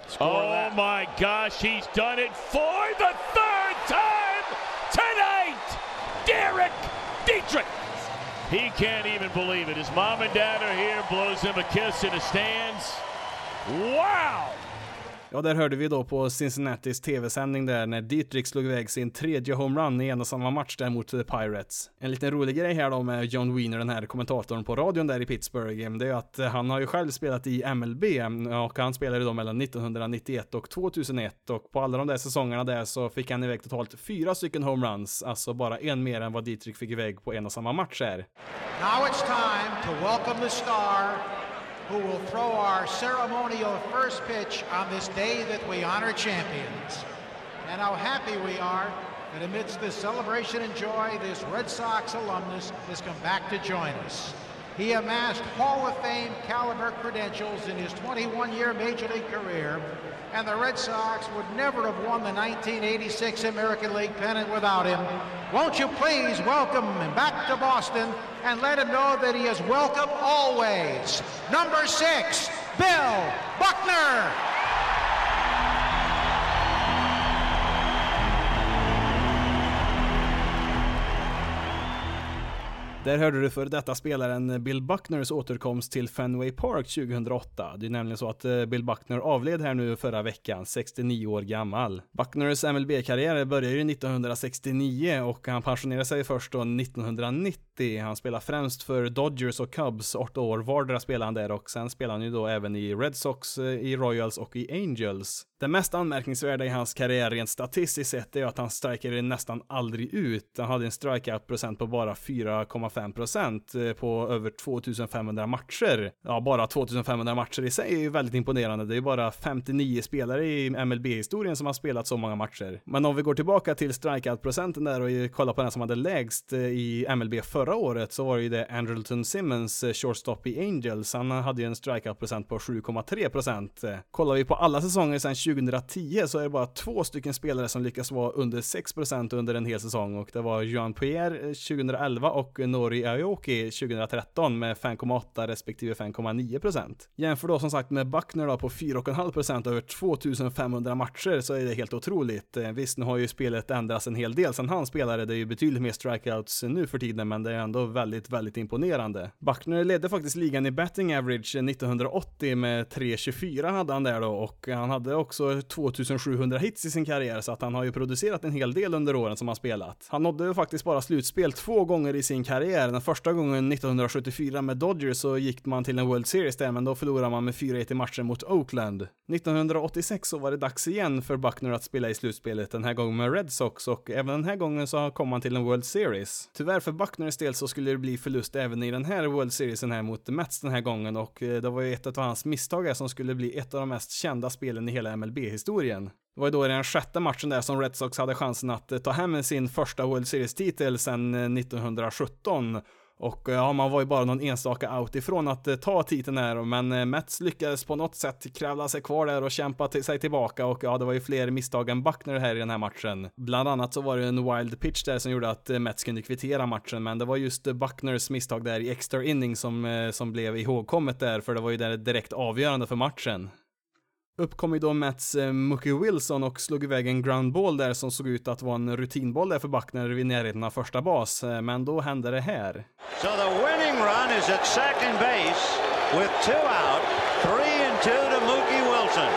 Score oh that. my gosh, he's done it for the third time tonight! Derek Dietrich! He can't even believe it. His mom and dad are here, blows him a kiss in the stands. Wow! Ja, där hörde vi då på Cincinnatis tv-sändning där när Dietrich slog iväg sin tredje homerun i en och samma match där mot The Pirates. En liten rolig grej här då med John Wiener, den här kommentatorn på radion där i Pittsburgh, eh, det är att eh, han har ju själv spelat i MLB eh, och han spelade då mellan 1991 och 2001 och på alla de där säsongerna där så fick han iväg totalt fyra stycken homeruns, alltså bara en mer än vad Dietrich fick iväg på en och samma match här. Now it's time to welcome the star who will throw our ceremonial first pitch on this day that we honor champions. And how happy we are that amidst this celebration and joy, this Red Sox alumnus has come back to join us. He amassed Hall of Fame caliber credentials in his 21 year Major League career, and the Red Sox would never have won the 1986 American League pennant without him. Won't you please welcome him back to Boston and let him know that he is welcome always? Number six, Bill Buckner. Där hörde du för detta spelaren Bill Buckners återkomst till Fenway Park 2008. Det är nämligen så att eh, Bill Buckner avled här nu förra veckan, 69 år gammal. Buckners MLB-karriär började ju 1969 och han pensionerade sig först då 1990. Han spelar främst för Dodgers och Cubs, åtta år vardera spelar han där och sen spelar han ju då även i Red Sox, eh, i Royals och i Angels. Det mest anmärkningsvärda i hans karriär rent statistiskt sett är att han strikade nästan aldrig ut. Han hade en strikeout-procent på bara 4,5% eh, på över 2500 matcher. Ja, bara 2500 matcher i sig är ju väldigt imponerande. Det är ju bara 59 spelare i MLB-historien som har spelat så många matcher. Men om vi går tillbaka till strikeout-procenten där och kollar på den som hade lägst eh, i MLB förra året så var det ju det Andrelton Simmons, eh, shortstop i Angels. Han hade ju en strikeout-procent på 7,3%. Eh, kollar vi på alla säsonger sedan 2010 så är det bara två stycken spelare som lyckas vara under 6% under en hel säsong och det var Johan Pierre 2011 och Nori Aoki 2013 med 5,8 respektive 5,9%. Jämför då som sagt med Buckner då på 4,5% över 2500 matcher så är det helt otroligt. Eh, visst, nu har ju spelet ändrats en hel del sedan han spelade, det är ju betydligt mer strikeouts nu för tiden, men det är ändå väldigt, väldigt imponerande. Buckner ledde faktiskt ligan i betting average 1980 med 3,24 hade han där då och han hade också också 2700 hits i sin karriär, så att han har ju producerat en hel del under åren som han spelat. Han nådde faktiskt bara slutspel två gånger i sin karriär. Den första gången 1974 med Dodgers så gick man till en World Series där, men då förlorade man med 4-1 i matchen mot Oakland. 1986 så var det dags igen för Buckner att spela i slutspelet, den här gången med Red Sox och även den här gången så kom han till en World Series. Tyvärr för Buckners del så skulle det bli förlust även i den här World Seriesen här mot Mets den här gången och eh, det var ju ett av hans misstag som skulle bli ett av de mest kända spelen i hela MLB-historien. Det var ju då i den sjätte matchen där som Red Sox hade chansen att eh, ta hem sin första World Series-titel sedan eh, 1917 och eh, ja, man var ju bara någon enstaka out ifrån att eh, ta titeln här, men eh, Mets lyckades på något sätt kravla sig kvar där och kämpa sig tillbaka och ja, det var ju fler misstag än Buckner här i den här matchen. Bland annat så var det en wild pitch där som gjorde att Mets kunde kvittera matchen, men det var just Buckners misstag där i extra inning som, som blev ihågkommet där, för det var ju det direkt avgörande för matchen uppkom ju då Mats eh, Mookie Wilson och slog iväg en groundball där som såg ut att vara en rutinboll där för Buckner vid närheten av första bas, eh, men då hände det här. So the winning run is at second base with two out, three and two to Mookie Wilson.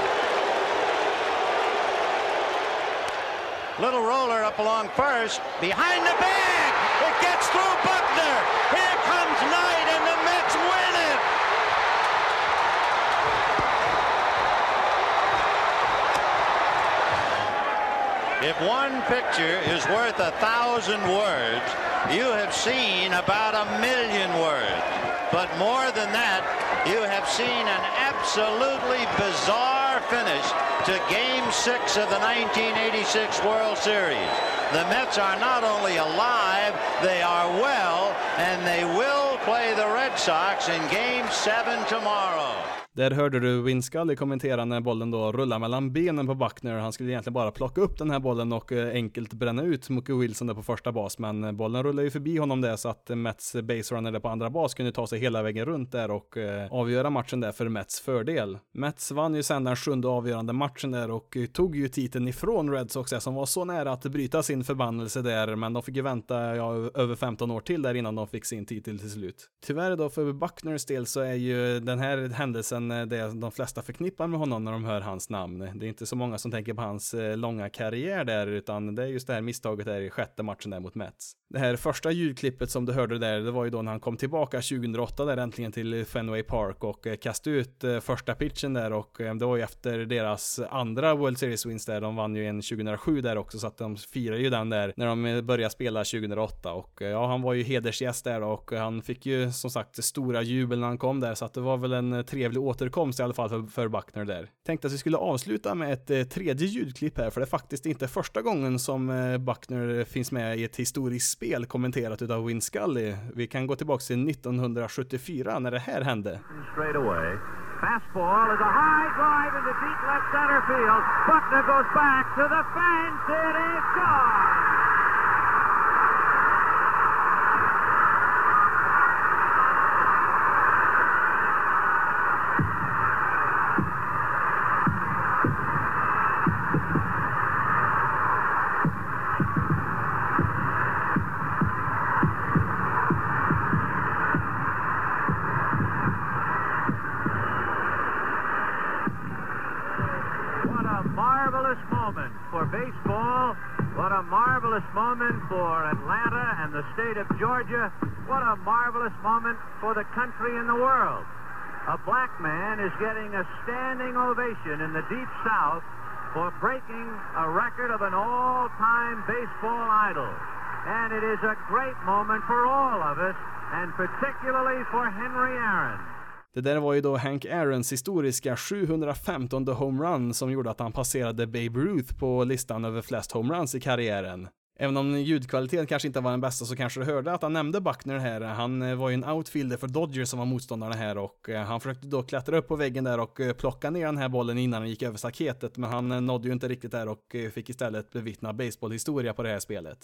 Little roller up along first, behind the bag, it gets through Buckner. Here comes Knight and the If one picture is worth a thousand words, you have seen about a million words. But more than that, you have seen an absolutely bizarre finish to Game 6 of the 1986 World Series. The Mets are not only alive, they are well, and they will play the Red Sox in Game 7 tomorrow. Där hörde du Win Scully kommentera när bollen då rullar mellan benen på Buckner. Han skulle egentligen bara plocka upp den här bollen och eh, enkelt bränna ut Mookie Wilson där på första bas, men eh, bollen rullar ju förbi honom där så att eh, Mets baserunner där på andra bas kunde ta sig hela vägen runt där och avgöra matchen där för Mets fördel. Mets vann ju sen den sjunde avgörande matchen där och tog ju titeln ifrån Red Sox där, som var så nära att bryta sin förbannelse där, men de fick ju vänta ja, över 15 år till där innan de fick sin titel till slut. Tyvärr då för Buckners del så är ju den här händelsen Eh, det de flesta förknippar med honom när de hör hans namn. Det är inte så många som tänker på hans eh, långa karriär där, utan det är just det här misstaget där i sjätte matchen där mot Mets. Det här första ljudklippet som du hörde där, det var ju då när han kom tillbaka 2008 där äntligen till Fenway Park och eh, kastade ut eh, första pitchen där och det var ju efter deras andra World Series Wins där, de vann ju en 2007 där också så att de firar ju den där när de började spela 2008 och ja, han var ju hedersgäst där och han fick ju som sagt stora jubel när han kom där så att det var väl en trevlig återkomst i alla fall för, för Buckner där. Tänkte att vi skulle avsluta med ett eh, tredje ljudklipp här, för det är faktiskt inte första gången som eh, Buckner finns med i ett historiskt spel kommenterat utav Win Scully. Vi kan gå tillbaka till 1974 när det här hände. Fastball is a high drive into deep left center field. Buckner goes back to the fence. It is gone. Standing ovation in the Deep South for breaking a record of an all-time baseball idol. And it is a great moment for all of us, and particularly for Henry Aaron. Det där var ju då Hank Aarons historiska 715 homerun som gjorde att han passerade Babe Ruth på listan över flest homeruns i karriären. Även om ljudkvaliteten kanske inte var den bästa så kanske du hörde att han nämnde Buckner här. Han eh, var ju en outfielder för Dodgers som var motståndarna här och eh, han försökte då klättra upp på väggen där och eh, plocka ner den här bollen innan han gick över staketet men han nådde ju inte riktigt där och fick istället bevittna baseballhistoria på det här spelet.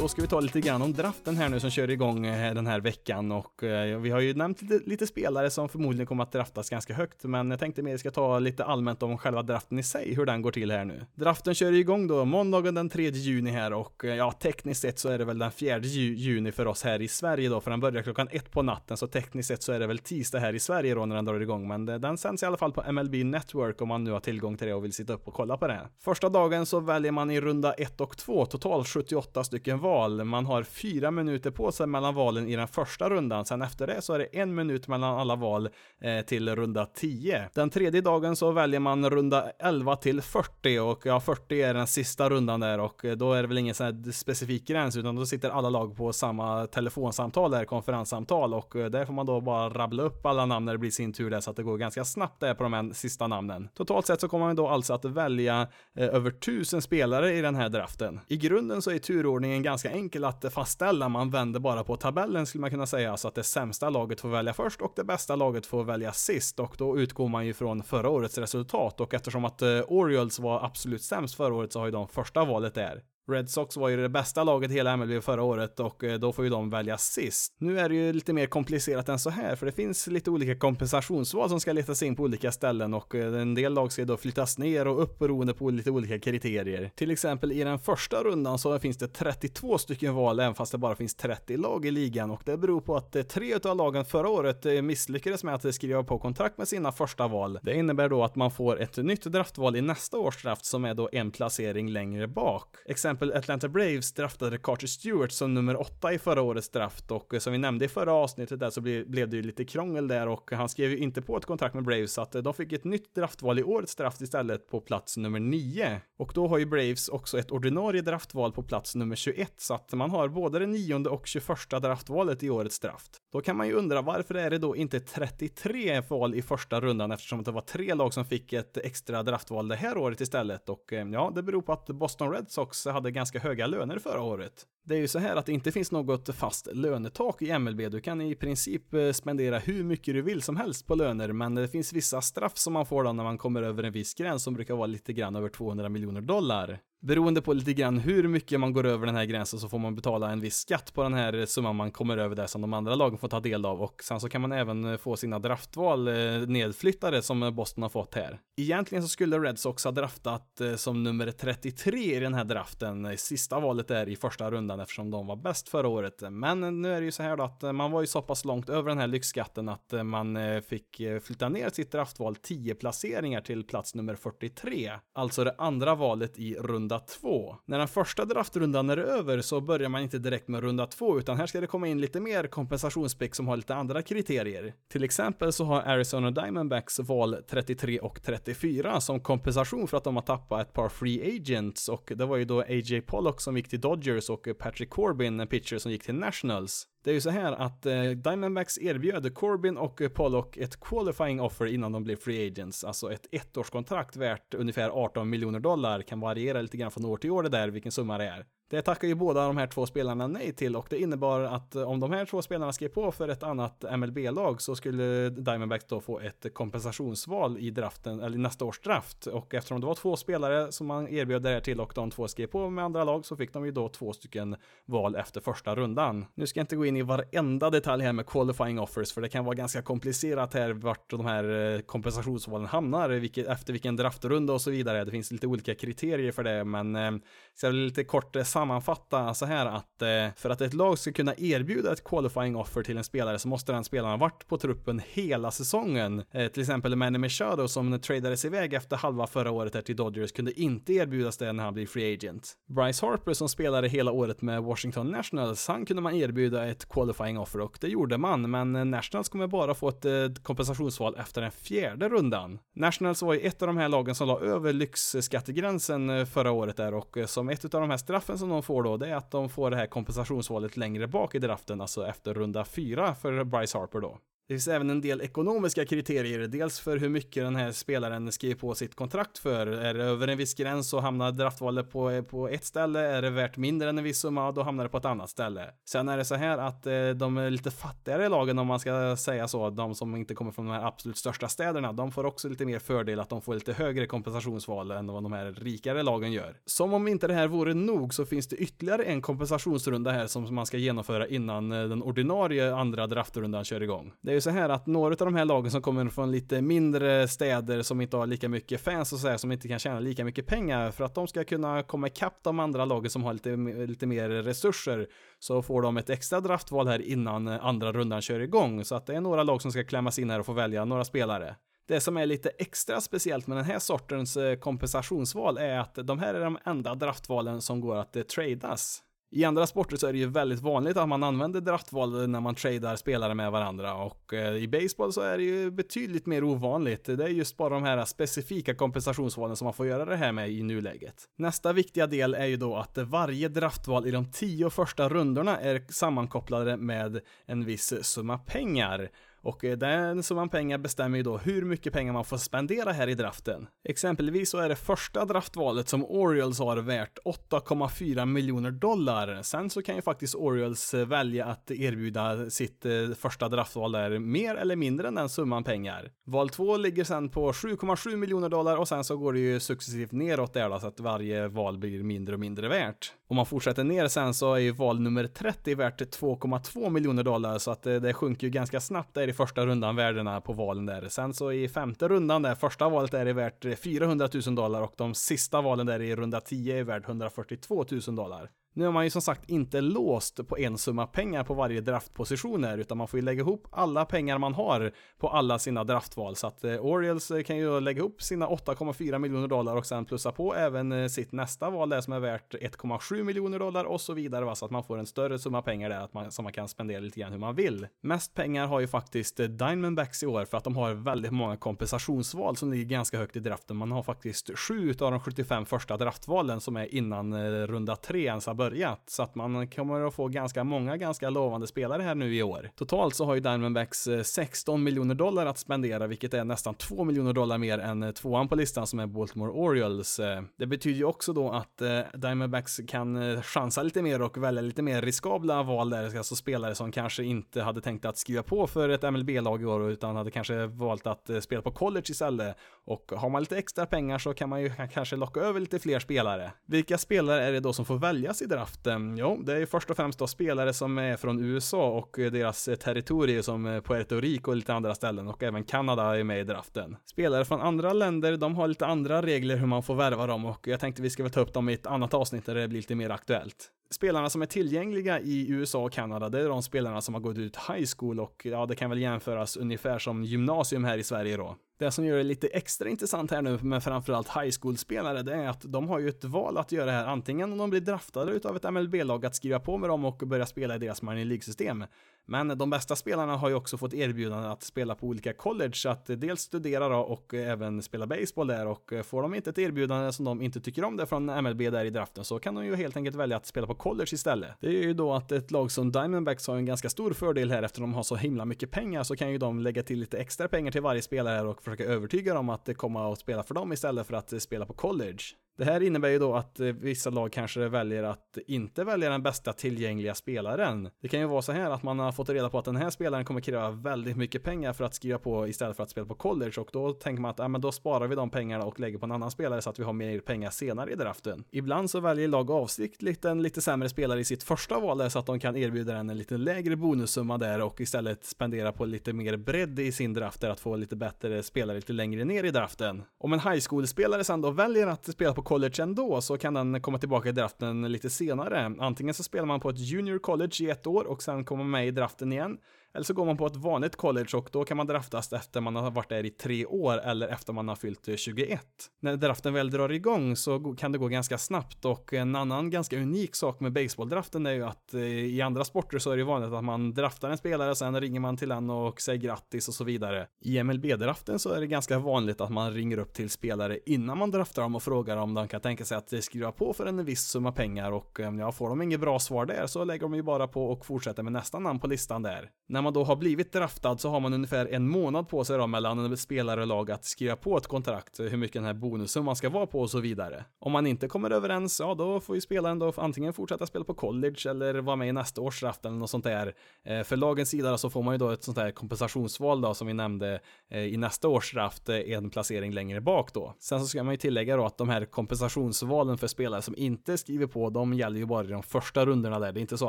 Då ska vi ta lite grann om draften här nu som kör igång eh, den här veckan och eh, vi har ju nämnt lite, lite, spelare som förmodligen kommer att draftas ganska högt, men jag tänkte mer ska ta lite allmänt om själva draften i sig, hur den går till här nu. Draften kör igång då måndagen den 3 juni här och eh, ja, tekniskt sett så är det väl den 4 juni för oss här i Sverige då, för den börjar klockan ett på natten, så tekniskt sett så är det väl tisdag här i Sverige då när den drar igång, men den sänds i alla fall på MLB Network om man nu har tillgång till det och vill sitta upp och kolla på det. Första dagen så väljer man i runda 1 och 2 totalt 78 stycken val. Man har fyra minuter på sig mellan valen i den första rundan. Sen efter det så är det en minut mellan alla val eh, till runda 10. Den tredje dagen så väljer man runda 11 till 40 och ja, 40 är den sista rundan där och eh, då är det väl ingen sån här specifik gräns utan då sitter alla lag på samma telefonsamtal där, konferenssamtal och eh, där får man då bara rabbla upp alla namn när det blir sin tur där så att det går ganska snabbt där på de här sista namnen. Totalt sett så kommer man då alltså att välja eh, över tusen spelare i den här draften. I grunden så är turordningen ganska ganska enkel att fastställa. Man vänder bara på tabellen skulle man kunna säga så att det sämsta laget får välja först och det bästa laget får välja sist och då utgår man ju från förra årets resultat och eftersom att eh, Orioles var absolut sämst förra året så har ju de första valet där. Red Sox var ju det bästa laget i hela MLB förra året och eh, då får ju de välja sist. Nu är det ju lite mer komplicerat än så här, för det finns lite olika kompensationsval som ska letas in på olika ställen och eh, en del lag ska då flyttas ner och upp beroende på lite olika kriterier. Till exempel i den första rundan så finns det 32 stycken val, även fast det bara finns 30 lag i ligan och det beror på att eh, tre av lagen förra året misslyckades med att skriva på kontrakt med sina första val. Det innebär då att man får ett nytt draftval i nästa års draft som är då en placering längre bak. Exempel Atlanta Braves draftade Carter Stewart som nummer åtta i förra årets draft och eh, som vi nämnde i förra avsnittet där så blev det ju lite krångel där och han skrev ju inte på ett kontrakt med Braves så att eh, de fick ett nytt draftval i årets draft istället på plats nummer nio. Och då har ju Braves också ett ordinarie draftval på plats nummer 21 så att man har både det nionde och 21 draftvalet i årets draft. Då kan man ju undra varför är det då inte 33 val i första rundan eftersom det var tre lag som fick ett extra draftval det här året istället och eh, ja, det beror på att Boston Red Sox hade ganska höga löner förra året. Det är ju så här att det inte finns något fast lönetak i MLB. Du kan i princip eh, spendera hur mycket du vill som helst på löner, men det finns vissa straff som man får då när man kommer över en viss gräns som brukar vara lite grann över 200 miljoner dollar. Beroende på lite grann hur mycket man går över den här gränsen så får man betala en viss skatt på den här summan man kommer över där som de andra lagen får ta del av och sen så kan man även få sina draftval eh, nedflyttade som Boston har fått här. Egentligen så skulle Red Sox ha draftat eh, som nummer 33 i den här draften, sista valet där i första rundan eftersom de var bäst förra året. Men nu är det ju så här då att eh, man var ju så pass långt över den här lyxskatten att man fick flytta ner sitt draftval 10 placeringar till plats nummer 43. Alltså det andra valet i runda 2. När den första draftrundan är över så börjar man inte direkt med runda 2 utan här ska det komma in lite mer kompensationspick som har lite andra kriterier. Till exempel så har Arizona Diamondbacks val 33 och 34 som kompensation för att de har tappat ett par free agents och det var ju då AJ Pollock som gick till Dodgers och Patrick Corbin, en pitcher som gick till Nationals. Det är ju så här att eh, Diamondbacks erbjöd Corbin och Pollock ett qualifying offer innan de blev free agents, alltså ett ettårskontrakt värt ungefär 18 miljoner dollar, kan variera lite grann från år till år det där vilken summa det är. Det tackar ju båda de här två spelarna nej till och det innebar att eh, om de här två spelarna skrev på för ett annat MLB-lag så skulle Diamondbacks då få ett kompensationsval i draften, eller nästa års draft. Och eftersom det var två spelare som man erbjöd det här till och de två skrev på med andra lag så fick de ju då två stycken val efter första rundan. Nu ska jag inte gå in i varenda detalj här med qualifying offers för det kan vara ganska komplicerat här vart de här eh, kompensationsvalen hamnar, vilket, efter vilken draftrunda och så vidare. Det finns lite olika kriterier för det, men eh, så jag vill lite kort eh, sammanfatta så här att eh, för att ett lag ska kunna erbjuda ett qualifying offer till en spelare så måste den spelaren ha varit på truppen hela säsongen. Eh, till exempel Manny Machado som tradades iväg efter halva förra året här till Dodgers kunde inte erbjudas det när han blev free agent. Bryce Harper som spelade hela året med Washington Nationals, han kunde man erbjuda ett qualifying offer och det gjorde man, men Nationals kommer bara få ett kompensationsval efter den fjärde rundan. Nationals var ju ett av de här lagen som la över lyxskattegränsen förra året där och eh, som ett av de här straffen som de får då, det är att de får det här kompensationsvalet längre bak i draften, alltså efter runda fyra för Bryce Harper då. Det finns även en del ekonomiska kriterier, dels för hur mycket den här spelaren skriver på sitt kontrakt för. Är det över en viss gräns så hamnar draftvalet på, på ett ställe, är det värt mindre än en viss summa, då hamnar det på ett annat ställe. Sen är det så här att eh, de är lite fattigare lagen, om man ska säga så, de som inte kommer från de här absolut största städerna, de får också lite mer fördel att de får lite högre kompensationsval än vad de här rikare lagen gör. Som om inte det här vore nog så finns det ytterligare en kompensationsrunda här som man ska genomföra innan eh, den ordinarie andra draftrundan kör igång. Det är ju så här att några av de här lagen som kommer från lite mindre städer som inte har lika mycket fans och så här, som inte kan tjäna lika mycket pengar för att de ska kunna komma ikapp de andra lagen som har lite, lite mer resurser så får de ett extra draftval här innan andra rundan kör igång så att det är några lag som ska klämmas in här och få välja några spelare. Det som är lite extra speciellt med den här sortens eh, kompensationsval är att de här är de enda draftvalen som går att eh, tradas. I andra sporter så är det ju väldigt vanligt att man använder draftval när man tradar spelare med varandra och eh, i baseball så är det ju betydligt mer ovanligt. Det är just bara de här specifika kompensationsvalen som man får göra det här med i nuläget. Nästa viktiga del är ju då att varje draftval i de tio första rundorna är sammankopplade med en viss summa pengar och eh, den summan pengar bestämmer ju då hur mycket pengar man får spendera här i draften. Exempelvis så är det första draftvalet som Orioles har värt 8,4 miljoner dollar. Sen så kan ju faktiskt Orioles eh, välja att erbjuda sitt eh, första draftval där mer eller mindre än den summan pengar. Val 2 ligger sen på 7,7 miljoner dollar och sen så går det ju successivt neråt där då så att varje val blir mindre och mindre värt. Om man fortsätter ner sen så är ju val nummer 30 värt 2,2 miljoner dollar så att eh, det, sjunker ju ganska snabbt där i första rundan värdena på valen där. Sen så i femte rundan där, första valet är det värt 400 000 dollar och de sista valen där i runda 10 är värt 142 000 dollar. Nu är man ju som sagt inte låst på en summa pengar på varje draftpositioner, utan man får ju lägga ihop alla pengar man har på alla sina draftval. Så att eh, Orioles eh, kan ju lägga ihop sina 8,4 miljoner dollar och sen plussa på även eh, sitt nästa val där som är värt 1,7 miljoner dollar och så vidare, va? så att man får en större summa pengar där att man, som man kan spendera lite grann hur man vill. Mest pengar har ju faktiskt eh, Diamondbacks i år för att de har väldigt många kompensationsval som ligger ganska högt i draften. Man har faktiskt sju av de 75 första draftvalen som är innan eh, runda tre ens har börjat, så att man kommer att få ganska många ganska lovande spelare här nu i år. Totalt så har ju Diamondbacks eh, 16 miljoner dollar att spendera, vilket är nästan 2 miljoner dollar mer än eh, tvåan på listan som är Baltimore Orioles. Eh, det betyder ju också då att Diamondbacks kan chansa lite mer och välja lite mer riskabla val där, alltså, alltså spelare som kanske inte hade tänkt att skriva på för ett MLB-lag i år, utan hade kanske valt att spela på college istället. Och har man lite extra pengar så kan man ju kanske locka över lite fler spelare. Vilka spelare är det då som får väljas i draften? Jo, det är ju först och främst då spelare som är från USA och deras territorier som Puerto Rico och lite andra ställen och även Kanada är med i draften. Spelare från andra länder, de har lite andra regler hur man får värva dem och jag tänkte vi ska väl ta upp dem i ett annat avsnitt där det blir lite mer aktuellt spelarna som är tillgängliga i USA och Kanada, det är de spelarna som har gått ut high school och ja, det kan väl jämföras ungefär som gymnasium här i Sverige då. Det som gör det lite extra intressant här nu med framförallt high school-spelare, det är att de har ju ett val att göra här, antingen om de blir draftade utav ett MLB-lag att skriva på med dem och börja spela i deras minor League-system. Men de bästa spelarna har ju också fått erbjudande att spela på olika college, så att dels studera då och även spela baseball där och får de inte ett erbjudande som de inte tycker om det från MLB där i draften så kan de ju helt enkelt välja att spela på college istället. Det är ju då att ett lag som Diamondbacks har en ganska stor fördel här eftersom de har så himla mycket pengar så kan ju de lägga till lite extra pengar till varje spelare och försöka övertyga dem att komma och spela för dem istället för att spela på college. Det här innebär ju då att eh, vissa lag kanske väljer att inte välja den bästa tillgängliga spelaren. Det kan ju vara så här att man har fått reda på att den här spelaren kommer kräva väldigt mycket pengar för att skriva på istället för att spela på college och då tänker man att ja, men då sparar vi de pengarna och lägger på en annan spelare så att vi har mer pengar senare i draften. Ibland så väljer lag avsiktligt en lite sämre spelare i sitt första val där så att de kan erbjuda den en lite lägre bonussumma där och istället spendera på lite mer bredd i sin draft där att få lite bättre spelare lite längre ner i draften. Om en high school-spelare sen då väljer att spela på college ändå så kan den komma tillbaka i draften lite senare. Antingen så spelar man på ett junior college i ett år och sen kommer man med i draften igen. Eller så går man på ett vanligt college och då kan man draftas efter man har varit där i tre år eller efter man har fyllt eh, 21. När draften väl drar igång så kan det gå ganska snabbt och en annan ganska unik sak med baseballdraften är ju att eh, i andra sporter så är det vanligt att man draftar en spelare, sen ringer man till den och säger grattis och så vidare. I MLB-draften så är det ganska vanligt att man ringer upp till spelare innan man draftar dem och frågar om de kan tänka sig att eh, skriva på för en viss summa pengar och ja, får de inget bra svar där så lägger de ju bara på och fortsätter med nästa namn på listan där. När man då har blivit draftad så har man ungefär en månad på sig då mellan en spelare och lag att skriva på ett kontrakt, hur mycket den här bonusen man ska vara på och så vidare. Om man inte kommer överens, ja då får ju spelaren då antingen fortsätta spela på college eller vara med i nästa års draft eller något sånt där. Eh, för lagens sida så får man ju då ett sånt här kompensationsval då som vi nämnde eh, i nästa års draft, eh, en placering längre bak då. Sen så ska man ju tillägga då att de här kompensationsvalen för spelare som inte skriver på, de gäller ju bara i de första rundorna där. Det är inte så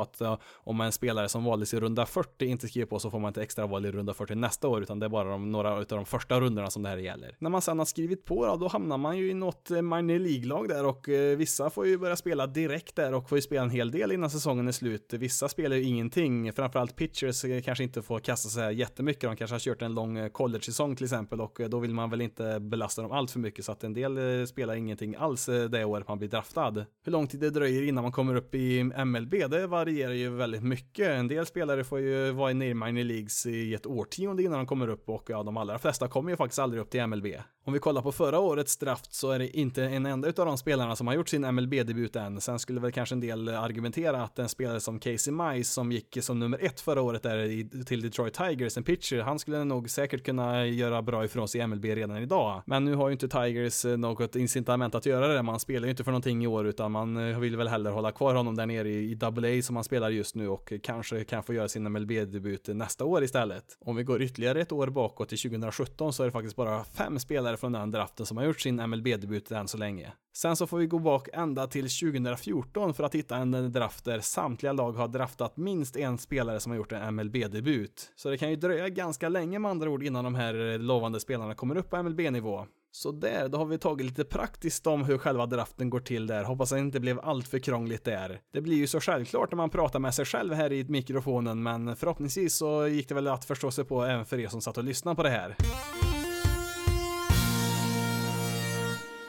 att om en spelare som valdes i runda 40 inte skriver på så får man inte extra val i runda 40 nästa år, utan det är bara de, några av de första rundorna som det här gäller. När man sen har skrivit på då, då hamnar man ju i något eh, minor League-lag där och eh, vissa får ju börja spela direkt där och får ju spela en hel del innan säsongen är slut. Vissa spelar ju ingenting, framförallt pitchers eh, kanske inte får kasta sig jättemycket. De kanske har kört en lång eh, college-säsong till exempel och då vill man väl inte belasta dem allt för mycket så att en del spelar ingenting alls det året man blir draftad. Hur lång tid det dröjer innan man kommer upp i MLB, det varierar ju väldigt mycket. En del spelare får ju vara nere i minor leagues i ett årtionde innan de kommer upp och ja, de allra flesta kommer ju faktiskt aldrig upp till MLB. Om vi kollar på förra årets draft så är det inte en enda av de spelarna som har gjort sin MLB-debut än. Sen skulle väl kanske en del argumentera att en spelare som Casey Mice som gick som nummer ett förra året där till Detroit Tigers, en pitcher, han skulle nog säkert kunna göra bra ifrån sig i MLB redan idag. Men nu har ju inte Tigers eh, något incitament att göra det. Man spelar ju inte för någonting i år utan man eh, vill väl hellre hålla kvar honom där nere i AA som han spelar just nu och kanske kan få göra sin MLB-debut ut nästa år istället. Om vi går ytterligare ett år bakåt till 2017 så är det faktiskt bara fem spelare från den draften som har gjort sin MLB-debut än så länge. Sen så får vi gå bak ända till 2014 för att hitta en draft där samtliga lag har draftat minst en spelare som har gjort en MLB-debut. Så det kan ju dröja ganska länge med andra ord innan de här lovande spelarna kommer upp på MLB-nivå. Så där, då har vi tagit lite praktiskt om hur själva draften går till där. Hoppas att det inte blev allt för krångligt där. Det blir ju så självklart när man pratar med sig själv här i mikrofonen, men förhoppningsvis så gick det väl att förstå sig på även för er som satt och lyssnade på det här.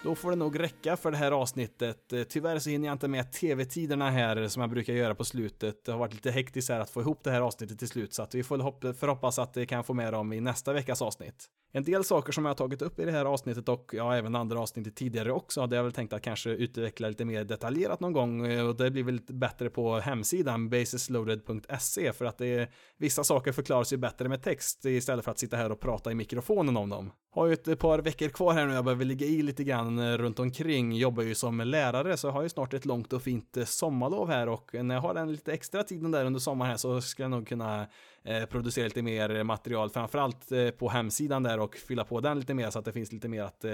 Då får det nog räcka för det här avsnittet. Eh, tyvärr så hinner jag inte med tv-tiderna här som jag brukar göra på slutet. Det har varit lite hektiskt här att få ihop det här avsnittet till slut, så att vi får förhoppas att det kan få med dem i nästa veckas avsnitt. En del saker som jag har tagit upp i det här avsnittet och ja, även andra avsnitt tidigare också hade jag väl tänkt att kanske utveckla lite mer detaljerat någon gång eh, och det blir väl lite bättre på hemsidan basisloaded.se för att det är, vissa saker förklaras ju bättre med text istället för att sitta här och prata i mikrofonen om dem. Har ju ett par veckor kvar här nu, jag behöver ligga i lite grann han eh, runt omkring, jobbar ju som lärare så jag har ju snart ett långt och fint eh, sommarlov här och när jag har den lite extra tiden där under sommaren här så ska jag nog kunna eh, producera lite mer material, framförallt på hemsidan där och fylla på den lite mer så att det finns lite mer att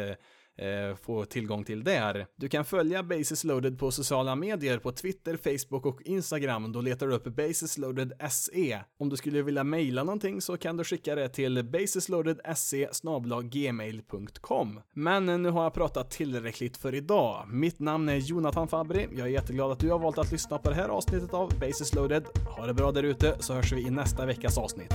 eh, få tillgång till där. Du kan följa Basis Loaded på sociala medier på Twitter, Facebook och Instagram. Då letar du upp Basis Loaded SE. Om du skulle vilja mejla någonting så kan du skicka det till basisloadedse gmail.com. Men nu har jag pratat tillräckligt för idag. Mitt namn är Jonathan Fabri. Jag är jätteglad att du har valt att lyssna på det här avsnittet av Basis Loaded. Ha det bra där ute så hörs vi i nästa veckas avsnitt.